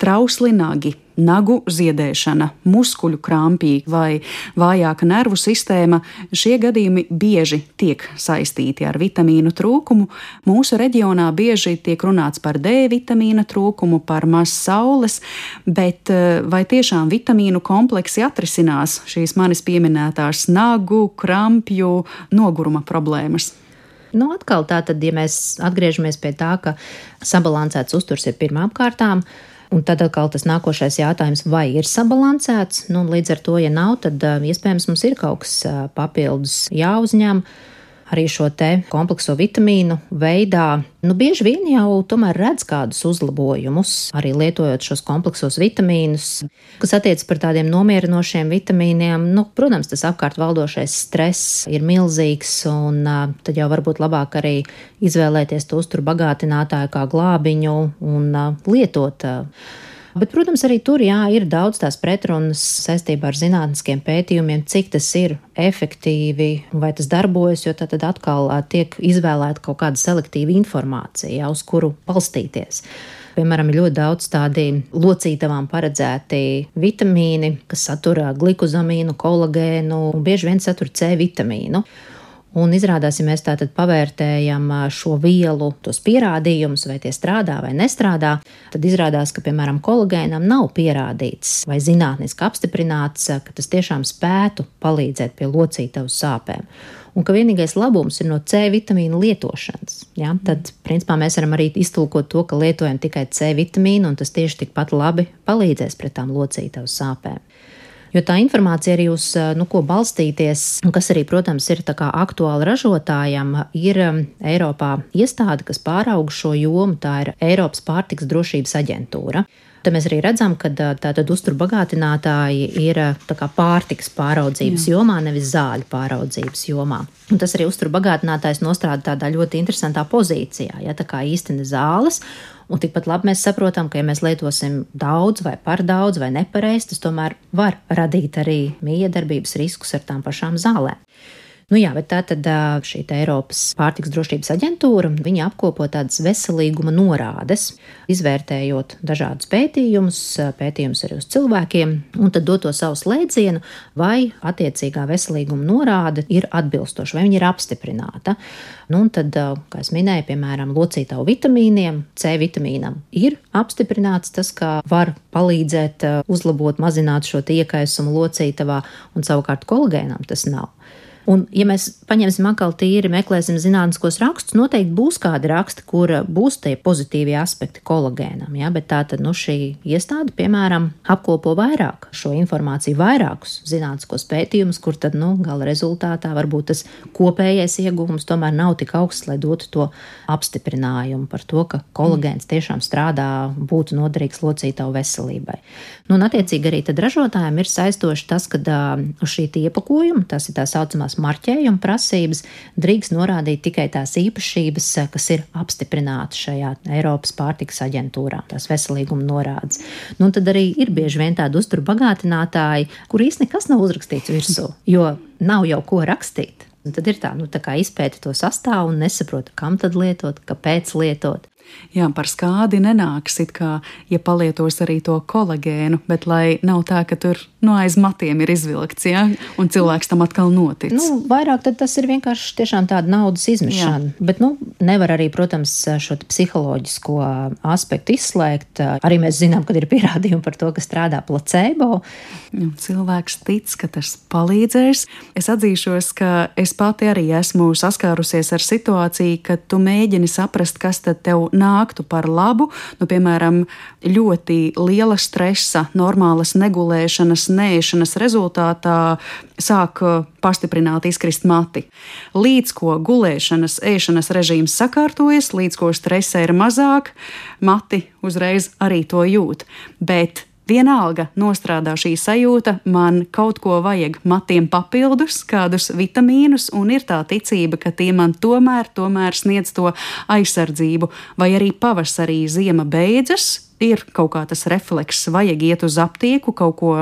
trausli nagi, nagu ziedēšana, muskuļu krampji vai vājāka nervu sistēma, šie gadījumi bieži tiek saistīti ar vitamīnu trūkumu. Mūsu reģionā bieži tiek runāts par D vitamīna trūkumu, par maz saules, bet eh, vai tiešām vitamīnu kompleksi atrisinās šīs manis pieminētās nagu, krampju, noguruma problēmas? Nu, atkal tā tad, ja mēs atgriežamies pie tā, ka sabalansēts uzturs ir pirmām kārtām, Un tad atkal tas nākošais jautājums, vai ir sabalansēts. Nu, līdz ar to, ja nav, tad iespējams mums ir kaut kas papildus jāuzņem. Arī šo te komplekso vitamīnu veidā, nu, bieži vien jau tomēr redz kādus uzlabojumus, arī lietojot šos kompleksos vitamīnus, kas attiec par tādiem nomierinošiem vitamīniem. Nu, protams, tas apkārt valdošais stress ir milzīgs, un tad jau varbūt labāk arī izvēlēties to uzturu bagātinātāju kā glābiņu un lietot. Bet, protams, arī tur jā, ir daudz tās pretrunas saistībā ar zinātniskiem pētījumiem, cik tas ir efektīvi, vai tas darbojas, jo tad atkal tiek izvēlēta kaut kāda selektīva informācija, jā, uz kuru balstīties. Piemēram, ir ļoti daudz tādi locītavām paredzēti vitamīni, kas satur glikozamīnu, kolagēnu un bieži vien satur C vitamīnu. Un izrādās, ja mēs tātad pavērtējam šo vielu, tos pierādījumus, vai tie strādā vai nestrādā, tad izrādās, ka, piemēram, kolagēnam nav pierādīts vai zinātniski apstiprināts, ka tas tiešām spētu palīdzēt pie locītavu sāpēm. Un ka vienīgais labums ir no C vitamīna lietošanas. Ja? Tad, principā, mēs varam arī iztulkot to, ka lietojam tikai C vitamīnu, un tas tieši tikpat labi palīdzēs pret tām locītavu sāpēm. Jo tā informācija arī uz nu, ko balstīties, kas arī, protams, ir aktuāli ražotājam, ir Eiropā iestāde, kas pārauga šo jomu. Tā ir Eiropas pārtiks drošības aģentūra. Tad mēs arī redzam, ka tātad uzturbagātinātāji ir pārtikas pāraudzības Jā. jomā, nevis zāļu pāraudzības jomā. Un tas arī uzturbagātinātājs nostrādā tādā ļoti interesantā pozīcijā, ja tā kā īstenībā zāles. Un tikpat labi mēs saprotam, ka, ja mēs lietosim daudz vai par daudz vai nepareizi, tas tomēr var radīt arī miedarbības riskus ar tām pašām zālēm. Nu jā, bet tā tad šī Eiropas pārtiks drošības aģentūra, viņa apkopo tādas veselīguma norādes, izvērtējot dažādus pētījumus, pētījumus arī uz cilvēkiem, un tad dot to savu slēdzienu, vai attiecīgā veselīguma norāde ir atbilstoša, vai viņa ir apstiprināta. Nu, un tad, kā es minēju, piemēram, locītavu vitamīniem, C vitamīnam ir apstiprināts tas, ka var palīdzēt uzlabot, mazināt šo iekaisumu locītavā, un savukārt kolagēnam tas nav. Un, ja mēs paņemsim atkal tīri, meklēsim zinātniskos rakstus, noteikti būs kādi raksti, kur būs tie pozitīvie aspekti kolagēnam. Ja? Bet tā tad nu, šī iestāde, piemēram, apkopo vairāk šo informāciju, vairākus zinātniskos pētījumus, kur tad nu, gala rezultātā varbūt tas kopējais ieguvums tomēr nav tik augsts, lai dotu to apstiprinājumu par to, ka kolagēns tiešām strādā, būtu noderīgs locītavu veselībai. Nu, un, attiecīgi, arī ražotājiem ir saistoši tas, ka uz šī iepakojuma, tas ir tā saucamās marķējuma prasības drīkst norādīt tikai tās īpašības, kas ir apstiprinātas šajā Eiropas pārtikas aģentūrā, tās veselīguma norādes. Nu, tad arī ir bieži vien tādi uzturbagātinātāji, kur īstenībā nekas nav uzrakstīts virsū, jo nav jau ko rakstīt. Un tad ir tā, nu, tā kā izpēta to sastāvu un nesaprota, kam tad lietot, kāpēc lietot. Jā, par skādi nenāks, it kā, ja palietos arī to kolagēnu, bet lai nav tā, ka tur no aiz matiem ir izvilkts, jā, un cilvēks tam atkal notic. Nu, vairāk tas ir vienkārši tiešām tāda naudas izmešana. Jā. Bet, nu, nevar arī, protams, šo psiholoģisko aspektu izslēgt. Arī mēs zinām, ka ir pierādījumi par to, ka strādā placebo. Nu, cilvēks tic, ka tas palīdzēs. Es atzīšos, ka es pati arī esmu saskārusies ar situāciju, kad tu mēģini saprast, kas tad tev nāktu par labu. Nu, piemēram, ļoti liela stresa, normālas negulēšanas, nēšanas rezultātā sāk uh, pastiprināt izkrist mati. Līdz ko gulēšanas, ēšanas režīms sakārtojas, līdz ko stresa ir mazāk, mati uzreiz arī to jūt. Bet Vienalga nostrādā šī sajūta, man kaut ko vajag. Matiem papildus, kādus vitamīnus, un ir tā ticība, ka tie man tomēr, tomēr sniedz to aizsardzību, vai arī pavasarī ziema beidzas, ir kaut kā tas refleks, vajag iet uz aptieku, kaut ko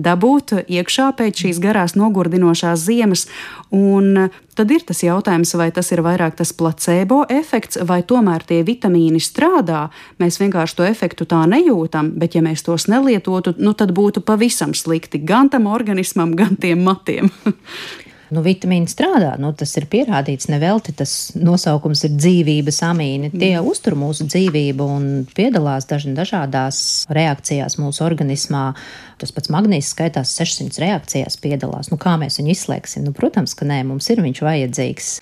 dabūt iekšā pēc šīs garās nogurdinošās ziemas. Un tad ir tas jautājums, vai tas ir vairāk tas placebo efekts, vai tomēr tie vitamīni strādā. Mēs vienkārši to efektu tā nejūtam, bet ja mēs tos nelietotu, nu tad būtu pavisam slikti gan tam organismam, gan tiem matiem. (laughs) nu, vitamīni strādā. Nu, tas ir pierādīts, nevelti tas nosaukums ir dzīvības amīni. Tie mm. uztur mūsu dzīvību un piedalās daži, dažādās reakcijās mūsu organismā. Tas pats magnīts skaitās 600 reakcijās piedalās. Nu, kā mēs viņu izslēgsim? Nu, protams, ka nē, mums ir viņš vajadzīgs.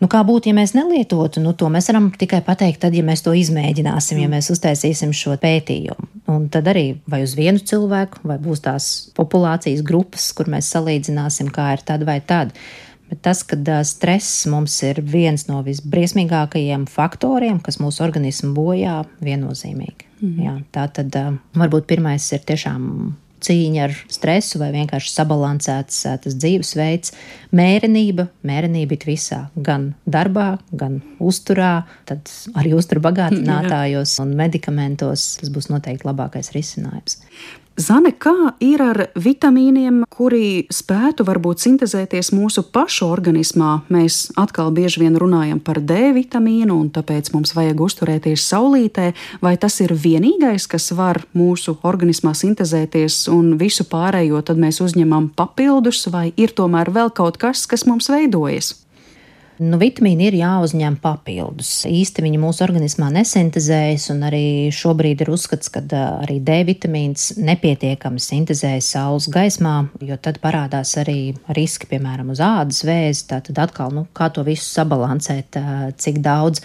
Nu, kā būtu, ja mēs nelietotu, nu, to mēs varam tikai pateikt, tad, ja mēs to izmēģināsim, ja mm. mēs uztaisīsim šo pētījumu. Un tad arī vai uz vienu cilvēku, vai būs tās populācijas grupas, kur mēs salīdzināsim, kā ir tad vai tad. Bet tas, ka stress mums ir viens no visbriesmīgākajiem faktoriem, kas mūsu organismu bojā, viennozīmīgi. Mm. Jā, tā tad varbūt pirmais ir tiešām cīņa ar stresu vai vienkārši sabalansēts tas dzīvesveids, mērenība, mērenība ir visā, gan darbā, gan uzturā, tad arī uzturu bagātinātājos (laughs) un medikamentos. Tas būs noteikti labākais risinājums. Zane, kā ir ar vitamīniem, kuri spētu varbūt sintēzēties mūsu pašu organismā? Mēs atkal bieži vien runājam par D vitamīnu, un tāpēc mums vajag uzturēties saulītē. Vai tas ir vienīgais, kas var mūsu organismā sintēzēties, un visu pārējo tad mēs uzņemam papildus, vai ir tomēr vēl kaut kas, kas mums veidojas? Nu, vitamīni ir jāuzņem papildus. Īsti viņi mūsu organismā nesintēzējas, un arī šobrīd ir uzskats, ka arī D vitamīns nepietiekami sintēzējas saules gaismā, jo tad parādās arī riski, piemēram, uz ādas vēzi. Tātad atkal, nu, kā to visu sabalansēt, cik daudz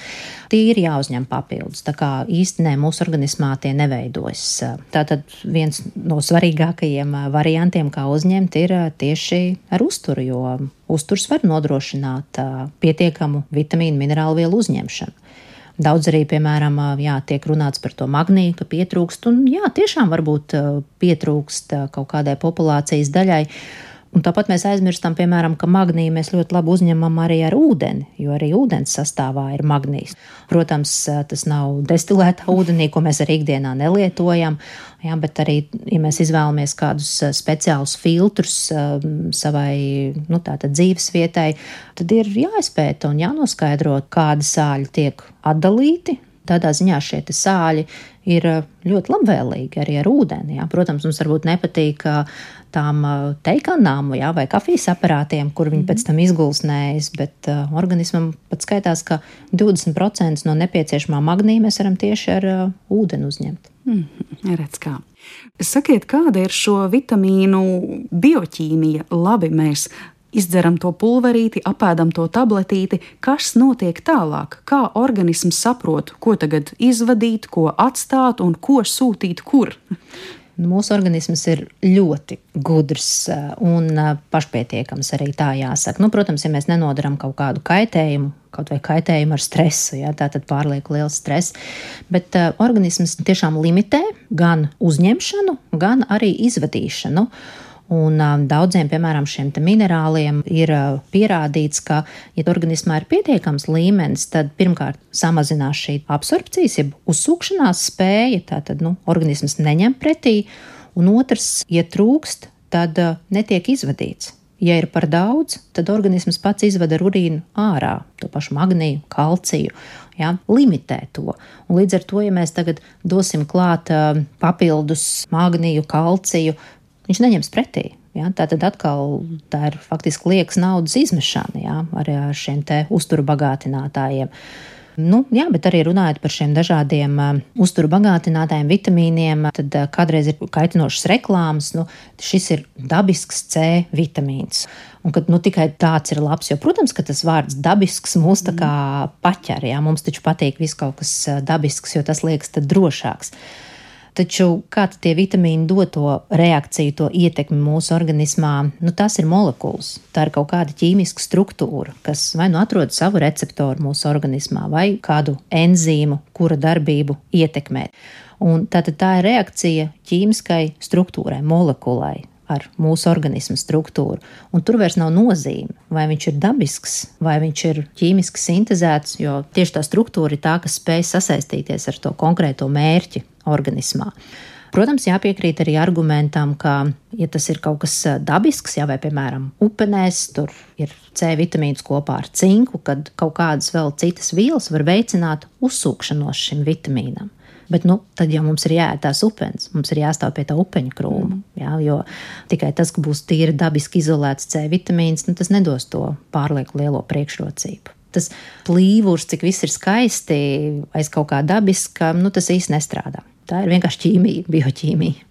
ir jāuzņem papildus. Tā kā īstenībā mūsu organismā tie neveidojas. Tātad viens no svarīgākajiem variantiem, kā uzņemt, ir tieši ar uzturu, jo uzturs var nodrošināt pietiekamu vitamīnu, minerālu vielu uzņemšanu. Daudz arī, piemēram, jā, tiek runāts par to magnītu, ka pietrūkst, un jā, tiešām varbūt pietrūkst kaut kādai populācijas daļai. Un tāpat mēs aizmirstam, piemēram, ka magnīju mēs ļoti labi uzņemam arī ar ūdeni, jo arī ūdens sastāvā ir magnīs. Protams, tas nav destilēta ūdenī, ko mēs arī ikdienā nelietojam, jā, bet arī, ja mēs izvēlamies kādus speciālus filtrus savai nu, dzīves vietai, tad ir jāizpēta un jānoskaidro, kādi sāļi tiek atdalīti. Tādā ziņā šie sāļi ir ļoti labvēlīgi arī ar ūdeni. Jā. Protams, mums varbūt nepatīk tām teikanām jā, vai kafijas aparātiem, kur viņi pēc tam izgulsnējas, bet uh, organismam pat skaitās, ka 20% no nepieciešamā magnīja mēs varam tieši ar uh, ūdeni uzņemt. Mm, redz kā. Sakiet, kāda ir šo vitamīnu bioķīmija? Labi, mēs izdzeram to pulverīti, apēdam to tabletīti. Kas notiek tālāk? Kā organisms saprot, ko tagad izvadīt, ko atstāt un ko sūtīt kur? (laughs) Nu, mūsu organisms ir ļoti gudrs eh, un eh, pašpietiekams arī tā jāsaka. Nu, protams, ja mēs nenodaram kaut kādu kaitējumu, kaut vai kaitējumu ar stresu, ja, tā tad pārlieku liels stress, bet uh, organisms tiešām limitē gan uzņemšanu, gan arī izvadīšanu. Un um, daudziem, piemēram, šiem minerāliem ir uh, pierādīts, ka, ja organismā ir pietiekams līmenis, tad pirmkārt samazinās šī absorpcijas, jeb uzsūkšanās spēja, tātad nu, organisms neņem pretī, un otrs, ja trūkst, tad uh, netiek izvadīts. Ja ir par daudz, tad organisms pats izvada urīnu ārā, to pašu magnīju, kalciju, ja, limitē to. Un līdz ar to, ja mēs tagad dosim klāt uh, papildus magnīju, kalciju, viņš neņems pretī. Ja? Tā tad atkal tā ir faktiski liekas naudas izmešana ja? arī ar šiem uzturu bagātinātājiem. Nu, jā, bet arī runājot par šiem dažādiem uh, uzturu bagātinātājiem, vitamīniem, tad uh, kādreiz ir kaitinošas reklāmas. Nu, šis ir dabisks C vitamīns. Un kad nu, tikai tāds ir labs, jo, protams, ka tas vārds dabisks mūs tā kā paķer. Jā, mums taču patīk viss kaut kas dabisks, jo tas liekas drošāks. Taču kā tie vitamīni dod to reakciju, to ietekmi mūsu organismā, nu, tas ir molekulas. Tā ir kaut kāda ķīmiska struktūra, kas vai nu atrod savu receptoru mūsu organismā, vai kādu enzīmu, kura darbību ietekmē. Un tātad tā ir reakcija ķīmiskai struktūrai, molekulai, ar mūsu organismu struktūru. Un tur vairs nav nozīme, vai viņš ir dabisks, vai viņš ir ķīmiski sintēzēts, jo tieši tā struktūra ir tā, kas spēj sasaistīties ar to konkrēto mērķi organismā. Protams, jāpiekrīt arī argumentam, ka, ja tas ir kaut kas dabisks, jā, vai, piemēram, upenēs, tur ir C vitamīns kopā ar cinku, kad kaut kādas vēl citas vielas var veicināt uzsūkšanos šim vitamīnam. Bet nu, tad jau mums ir jāēd tās upeņas, mums ir jāstāv pie tā upeņu krūma. Mm. Jā, jo tikai tas, ka būs tīri dabiski izolēts C vitamīns, nu, tas nedos to pārlieku lielo priekšrocību tas plīvurs, cik viss ir skaisti, aiz kaut kā dabiska, nu, tas īsti nestrādā. Tā ir vienkārši ķīmija, bioķīmija.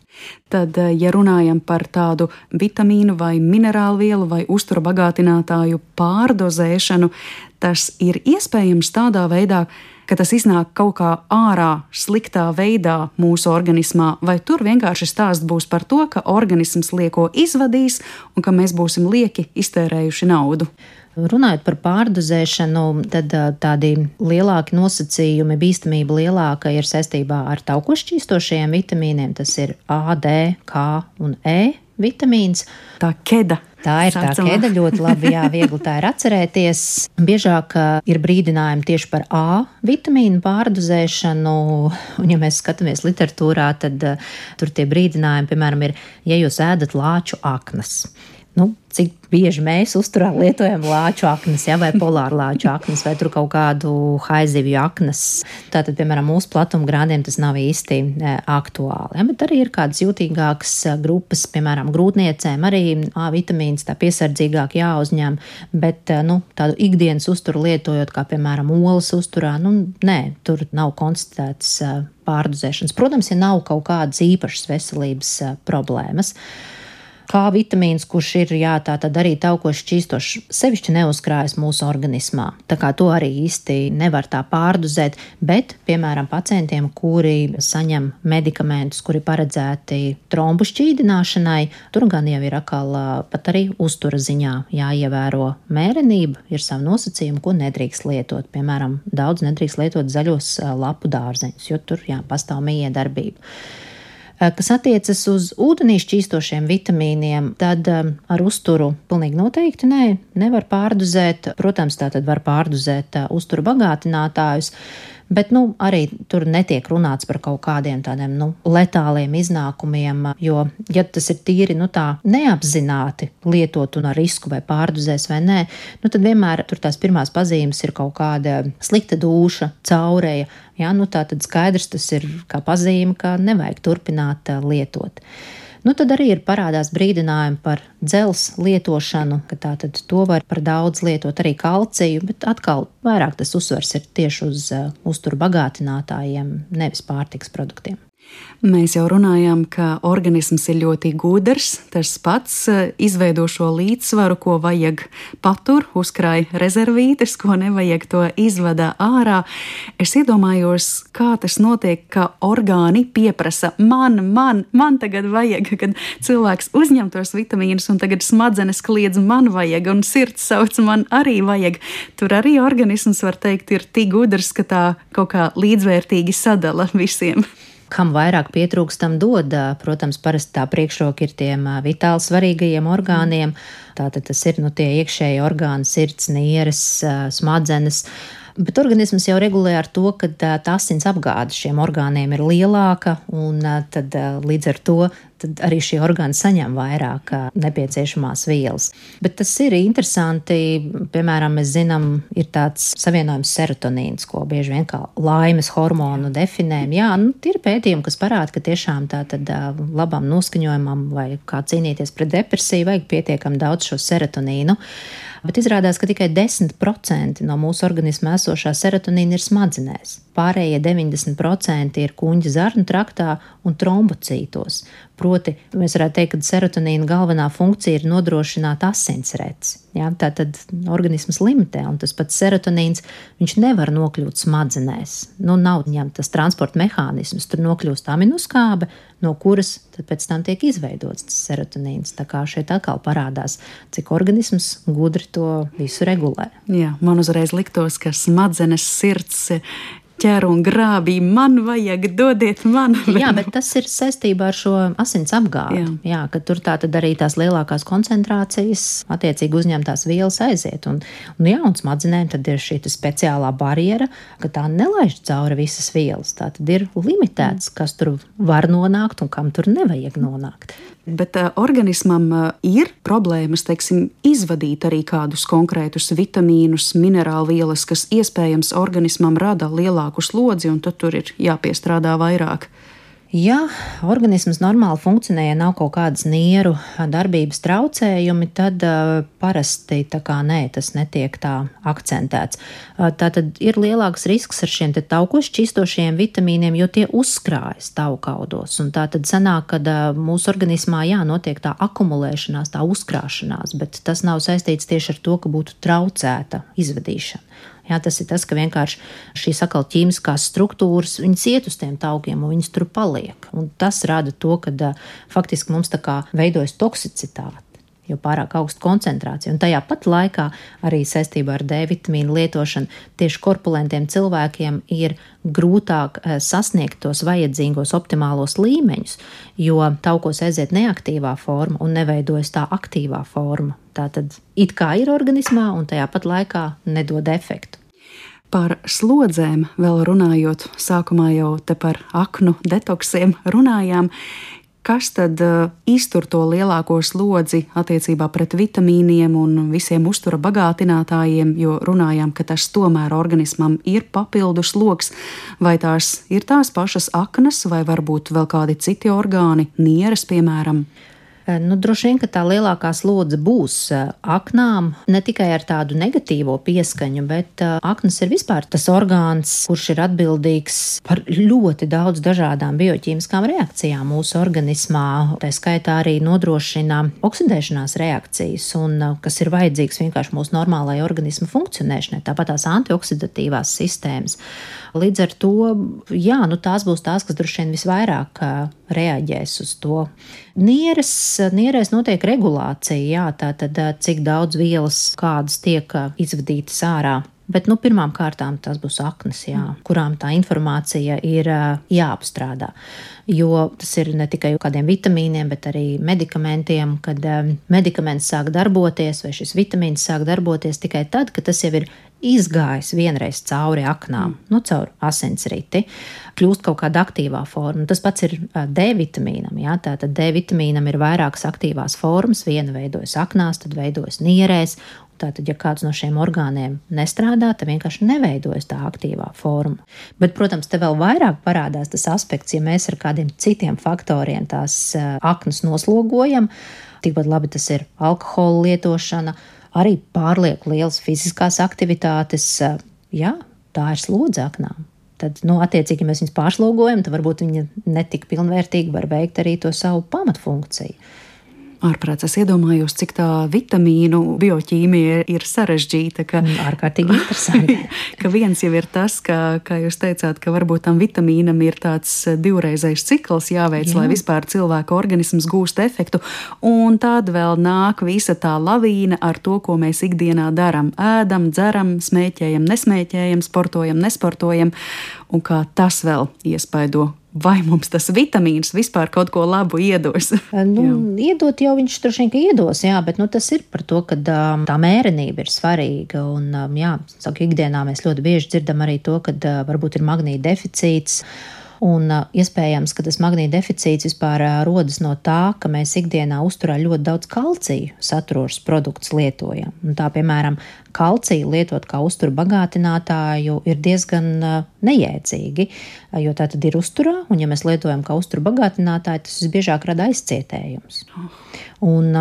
Tad, eh, ja runājam par tādu vitamīnu vai minerālu vielu vai uzturu bagātinātāju pārdozēšanu, tas ir iespējams tādā veidā, ka tas iznāk kaut kā ārā, sliktā veidā mūsu organismā, vai tur vienkārši stāsts būs par to, ka organisms lieko izvadīs un ka mēs būsim lieki iztērējuši naudu. Runājot par pārdozēšanu, tad tādi lielāki nosacījumi, bīstamība lielāka ir saistībā ar taukošķīstošajiem vitamīniem. Tas ir A, D, K un E vitamīns. Tā keda. Tā ir tā ķēde ļoti labi, jā, viegli tā ir atcerēties. Biežāk ir brīdinājumi tieši par A vitamīnu pārdozēšanu, un ja mēs skatāmies literatūrā, tad tur tie brīdinājumi, piemēram, ir, ja jūs ēdat lāču aknas nu, cik bieži mēs uzturā lietojam lāču aknas, ja, vai polāru lāču aknas, vai kaut kādu haizivju aknas. Tātad, piemēram, mūsu platuma grādiem tas nav īsti e, aktuāli. Ja, bet arī ir kādas jūtīgākas e, grupas, piemēram, grūtniecēm, arī A vitamīns tā piesardzīgāk jāuzņem, bet e, nu, tādu ikdienas uzturu lietojot, kā piemēram olas uzturā, nu, nē, tur nav konstatētas pārdozēšanas. Protams, ja nav kaut kādas īpašas veselības problēmas. Kā vitamīns, kurš ir jā, tā tad arī taukoši šķīstošs, sevišķi neuzkrājas mūsu organismā. Tā kā to arī īsti nevar tā pārdozēt, bet, piemēram, pacientiem, kuri saņem medikamentus, kuri paredzēti trombu šķīdināšanai, tur gan jau ir atkal pat arī uztura ziņā jāievēro mērenība, ir savi nosacījumi, ko nedrīkst lietot. Piemēram, daudz nedrīkst lietot zaļos lapu dārzeņus, jo tur jā, pastāv miedarbība. Eh, kas attiecas uz ūdenī šķīstošiem vitamīniem, tad eh, ar uzturu pilnīgi noteikti nē, nevar pārdozēt. Protams, tā tad var pārdozēt eh, uzturu bagātinātājus. Bet nu, arī tur netiek runāts par kaut kādiem tādiem nu, letāliem iznākumiem, jo, ja tas ir tīri nu, neapzināti lietot un ar risku vai pārduzēs vai nē, nu, tad vienmēr tur tās pirmās pazīmes ir kaut kāda slikta dūša, caurēja. Ja, nu, tā tad skaidrs tas ir kā pazīme, ka nevajag turpināt lietot. Nu, tad arī ir parādās brīdinājumi par dzelzs lietošanu, ka tā tad to var par daudz lietot arī kalciju, bet atkal vairāk tas uzsvers ir tieši uz uh, uzturu bagātinātājiem, nevis pārtiks produktiem. Mēs jau runājām, ka organisms ir ļoti gudrs. Tas pats eh, izveido šo līdzsvaru, ko vajag patur, uzkrāj rezervītes, ko nevajag to izvada ārā. Es iedomājos, kā tas notiek, ka orgāni pieprasa man, man, man tagad vajag, kad cilvēks uzņem tos vitamīnus, un tagad smadzenes kliedz man vajag, un sirds sauc man arī vajag. Tur arī organisms, var teikt, ir tik gudrs, ka tā kaut kā līdzvērtīgi sadala visiem kam vairāk pietrūkstam dod. Protams, parasti tā priekšroka ir tiem vitāli svarīgajiem orgāniem. Tātad tas ir nu, tie iekšēji orgāni, sirds, nieres, smadzenes. Bet organisms jau regulē ar to, ka tā asins apgāde šiem orgāniem ir lielāka, un tad līdz ar to arī šie orgāni saņem vairāk nepieciešamās vielas. Bet tas ir interesanti. Piemēram, mēs zinām, ir tāds savienojums serotonīns, ko bieži vien kā laimes hormonu definējam. Jā, nu, ir pētījumi, kas parāda, ka tiešām tā tad labam noskaņojumam vai kā cīnīties pret depresiju vajag pietiekami daudz šo serotonīnu bet izrādās, ka tikai 10% no mūsu organismā esošā serotonīna ir smadzenēs. Pārējie 90% ir kuģa zarnu traktā un trombocītos. Proti, mēs varētu teikt, ka serotonīna galvenā funkcija ir nodrošināt asinsredzes. Ja, tā tad organisms limitē, un tas pats serotonīns nevar nokļūt smadzenēs. Nu, nav viņam tas transporta mehānisms, tur nokļūst aminoskābe, no kuras pēc tam tiek izveidots tas serotonīns. Tā kā šeit atkal parādās, cik organisms gudri to visu regulē. Jā, man uzreiz liktos, ka smadzenes sirds ķer un grābī, man vajag, dodiet man. (laughs) Jā, bet tas ir saistībā ar šo asins apgādi. Jā. Jā, ka tur tā tad arī tās lielākās koncentrācijas, attiecīgi uzņemtās vielas aiziet. Un, un, jā, un smadzenēm tad ir šī speciālā barjera, ka tā nelaiž cauri visas vielas. Tā tad ir limitēts, kas tur var nonākt un kam tur nevajag nonākt. Bet uh, organismam uh, ir problēmas, teiksim, izvadīt arī kādus konkrētus vitamīnus, minerālvielas, kas iespējams organismam rada lielāku slodzi, un tad tur ir jāpiestrādā vairāk. Ja organisms normāli funkcionē, ja nav kaut kādas nieru darbības traucējumi, tad uh, parasti tā kā nē, tas netiek tā akcentēts. Uh, tā tad ir lielāks risks ar šiem taukoši čistošiem vitamīniem, jo tie uzkrājas taukaudos. Un tā tad sanāk, ka uh, mūsu organismā jā, notiek tā akumulēšanās, tā uzkrāšanās, bet tas nav saistīts tieši ar to, ka būtu traucēta izvadīšana. Jā, tas ir tas, ka vienkārši šīs atkal ķīmiskās struktūras, viņas iet uz tiem augiem un viņas tur paliek. Un tas rada to, ka faktiski mums tā kā veidojas toksicitāte. Jo pārāk augsta koncentrācija. Un tajā pat laikā arī saistībā ar D vitamīnu lietošanu tieši korpulentiem cilvēkiem ir grūtāk eh, sasniegt tos vajadzīgos optimālos līmeņus, jo taukos aiziet neaktīvā forma un neveidojas tā aktīvā forma. Tā tad it kā ir organismā un tajā pat laikā nedod efektu. Par slodzēm vēl runājot, sākumā jau par aknu detoksiem runājām. Kas tad uh, iztur to lielāko slodzi attiecībā pret vitamīniem un visiem uztura bagātinātājiem, jo runājām, ka tas tomēr organismam ir papildus sloks, vai tās ir tās pašas aknas, vai varbūt vēl kādi citi orgāni, nieres, piemēram? Eh, nu, droši vien, ka tā lielākā slodze būs eh, aknām, ne tikai ar tādu negatīvo pieskaņu, bet eh, aknas ir vispār tas orgāns, kurš ir atbildīgs par ļoti daudz dažādām bioķīmiskām reakcijām mūsu organismā. Tā skaitā arī nodrošina oksidēšanās reakcijas, un kas ir vajadzīgs vienkārši mūsu normālajai organismu funkcionēšanai, tāpat tās antioksidatīvās sistēmas. Līdz ar to, jā, nu, tās būs tās, kas droši vien visvairāk reaģēs uz to. Nieres, nierēs notiek regulācija, jā, tātad cik daudz vielas kādas tiek izvadītas ārā. Bet nu, pirmām kārtām tas būs aknas, jā, kurām tā informācija ir jāapstrādā. Jo tas ir ne tikai kādiem vitamīniem, bet arī medikamentiem. Kad medikaments sāk darboties, vai šis vitamīns sāk darboties tikai tad, kad tas jau ir izgājis vienreiz cauri aknām, mm. nu, caur asinsriti, kļūst kaut kāda aktīvā forma. Tas pats ir D vitamīnam. Jā, tātad D vitamīnam ir vairākas aktīvās formas. Viena veidojas aknās, tad veidojas nierēs. Tātad, ja kāds no šiem orgāniem nestrādā, tad vienkārši neveidojas tā aktīvā forma. Bet, protams, te vēl vairāk parādās tas aspekts, ja mēs ar kādiem citiem faktoriem tās aknas noslogojam. Tikpat labi tas ir alkohola lietošana, arī pārlieku lielas fiziskās aktivitātes. Jā, tā ir slodze aknām. Tad, nu, attiecīgi, ja mēs viņus pārslogojam, tad varbūt viņi netik pilnvērtīgi var veikt arī to savu pamatfunkciju ārprāts. Es iedomājos, cik tā vitamīnu bioķīmija ir sarežģīta. Ka, mm, ārkārtīgi interesanti. (laughs) ka viens jau ir tas, ka, kā jūs teicāt, ka varbūt tam vitamīnam ir tāds divreizējs cikls jāveic, Jā. lai vispār cilvēka organisms gūst efektu. Un tad vēl nāk visa tā lavīna ar to, ko mēs ikdienā darām. Ēdam, dzeram, smēķējam, nesmēķējam, sportojam, nesportojam. Un kā tas vēl iespaido vai mums tas vitamīns vispār kaut ko labu iedos? (laughs) nu, iedot jau viņš droši vien iedos, jā, bet nu, tas ir par to, ka tā mērenība ir svarīga. Un, um, jā, saku, ikdienā mēs ļoti bieži dzirdam arī to, ka varbūt ir magnīta deficīts. Un uh, iespējams, ka tas magnīta deficīts vispār uh, rodas no tā, ka mēs ikdienā uzturā ļoti daudz kalcija saturošas produktus lietojam. Un tā, piemēram, kalciju lietot kā uzturu bagātinātāju ir diezgan uh, nejēdzīgi, jo tā tad ir uzturā, un ja mēs lietojam kā uzturu bagātinātāju, tas visbiežāk rada aizcietējumus. Un,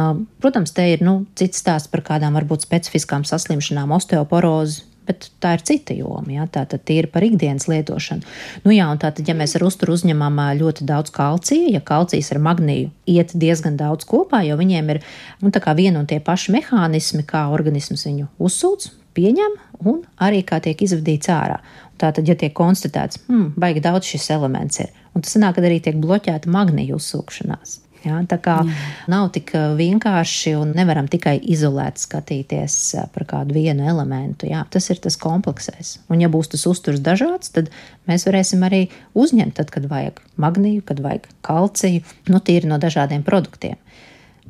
protams, te ir nu, cits stāsts par kādām varbūt specifiskām saslimšanām, osteoporozi, bet tā ir cita joma. Ja? Tā tad ir par ikdienas lietošanu. Nu, jā, tātad, ja mēs ar uzturu uzņemam ļoti daudz kalcija, ja kalcijs ar magnīju iet diezgan daudz kopā, jo viņiem ir nu, viena un tie paši mehānismi, kā organisms viņu uzsūc, pieņem un arī kā tiek izvadīts ārā. Tātad, ja tiek konstatēts, ka hmm, baigi daudz šis elements ir, un tas nāk, kad arī tiek bloķēta magnīja uzsūkšanās. Ja, tā kā Jā. nav tik uh, vienkārši un nevaram tikai izolēti skatīties uh, par kādu vienu elementu. Jā, tas ir tas kompleksais. Un, ja būs tas uzturs dažāds, tad mēs varēsim arī uzņemt, tad, kad vajag magnīju, kad vajag kalciju, nu, tīri no dažādiem produktiem.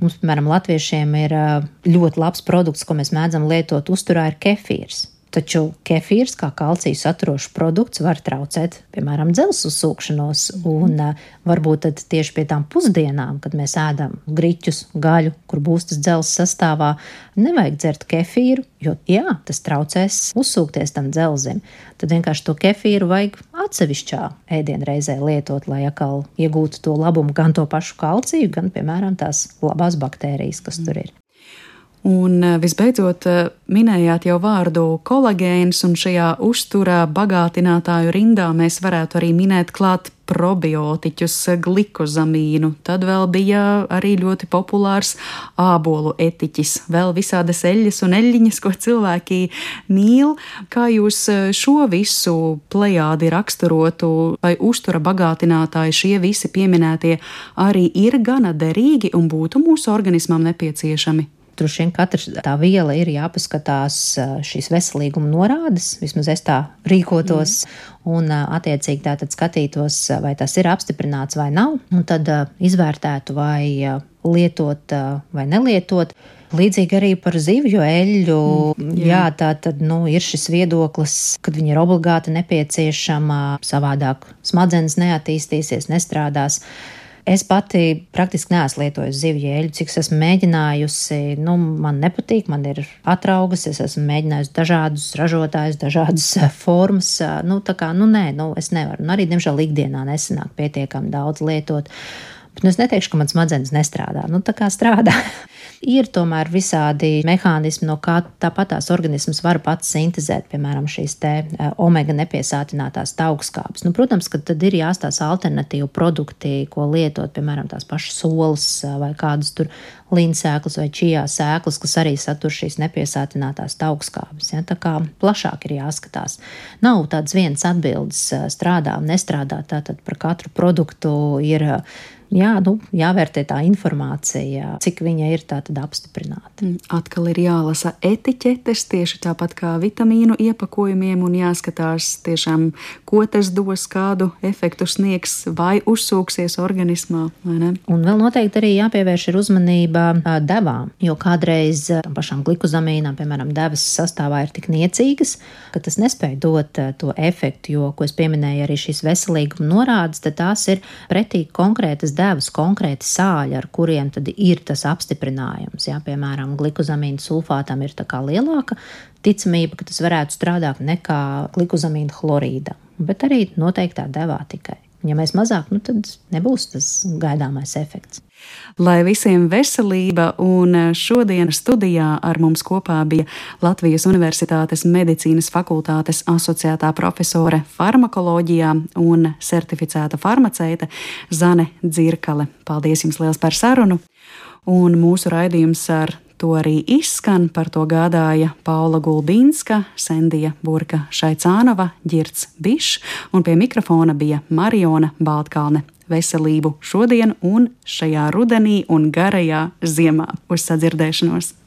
Mums, piemēram, latviešiem ir uh, ļoti labs produkts, ko mēs mēdzam lietot uzturā, ir kefīrs. Taču kefīrs, kā kalcija saturošs produkts, var traucēt, piemēram, dzelzs uzsūkšanos. Mm. Un varbūt tieši pie tām pusdienām, kad mēs ēdam griķus, gaļu, kur būs tas dzelzs sastāvā, nevajag dzert kefīru, jo jā, tas traucēs uzsūkties tam dzelzim. Tad vienkārši to kefīru vajag atsevišķā ēdienreizē lietot, lai atkal iegūtu to labumu, gan to pašu kalciju, gan, piemēram, tās labās baktērijas, kas mm. tur ir. Un eh, visbeidzot, eh, minējāt jau vārdu kolagēns, un šajā uzturā bagātinātāju rindā mēs varētu arī minēt klāt probiotiķus, glikozamīnu. Tad vēl bija arī ļoti populārs ābolu etiķis, vēl visādas eļļas un eļļiņas, ko cilvēki mīl. Kā jūs eh, šo visu plejādi raksturotu, vai uztura bagātinātāji šie visi pieminētie arī ir gana derīgi un būtu mūsu organismam nepieciešami? Droši vien katra tā viela ir jāpaskatās šīs veselīguma norādes, vismaz es tā rīkotos, mm. un attiecīgi tātad skatītos, vai tas ir apstiprināts vai nav, un tad izvērtētu, vai lietot vai nelietot. Līdzīgi arī par zivju eļļu. Mm, jā. jā, tā tad nu, ir šis viedoklis, ka viņa ir obligāti nepieciešama, savādāk smadzenes neattīstīsies, nestrādās. Es pati praktiski neesmu lietojusi zivju eļļu, cik es esmu mēģinājusi. Nu, man nepatīk, man ir atraugas, es esmu mēģinājusi dažādus ražotājus, dažādas eh, formas. Eh, nu, tā kā, nu, nē, nu, es nevaru. Un arī, diemžēl, ikdienā nesanāk pietiekami daudz lietot. Bet nu, es neteikšu, ka mans smadzenes nestrādā. Nu, tā kā strādā. (laughs) Ir tomēr visādi mehānismi, no kā tāpat tās organisms var pats sintēzēt, piemēram, šīs te eh, omega nepiesātinātās augstskābes. Nu, protams, ka tad ir jāstāsta alternatīvu produkti, ko lietot, piemēram, tās pašas solas eh, vai kādas tur līnsēklas vai čijā sēklas, kas arī satur šīs nepiesātinātās augstskābes. Ja? Tā kā plašāk ir jāskatās. Nav tādas vienas atbildes eh, strādā un nestrādā. Tātad par katru produktu ir jā, nu, jāvērtē tā informācija, cik viņa ir apstiprināta. Mm, atkal ir jālasa etiķetes, tieši tāpat kā vitamīnu iepakojumiem, un jāskatās tiešām, ko tas dos, kādu efektu sniegs vai uzsūksies organismā. Un vēl noteikti arī jāpievērš uzmanība devām, jo kādreiz tam pašam glikozamīnam, piemēram, devas sastāvā ir tik niecīgas, ka tas nespēja dot to efektu, jo, ko es pieminēju, arī šīs veselīguma norādes, tās ir pretī konkrētas devas devas konkrēti sāļi, ar kuriem ir tas apstiprinājums. Jā, piemēram, glikozamīna sulfātam ir lielāka ticamība, ka tas varētu strādāt nekā glikozamīna chlorīda, bet arī noteiktā devā tikai. Ja mēs mazāk, nu tad nebūs tas gaidāmais efekts. Lai visiem veselība, un šodien studijā ar mums kopā bija Latvijas Universitātes medicīnas fakultātes asociētā profesore farmakoloģijā un certificēta farmaceite Zane Dzirkale. Paldies jums liels par sarunu! Un mūsu raidījums ar to arī izskan. Par to gādāja Paula Gulbīnska, Sendija Burka Šaicānova, Girts Bišs, un pie mikrofona bija Mariona Baltkalne. Veselību šodien un šajā rudenī un garajā ziemā uz sadzirdēšanos!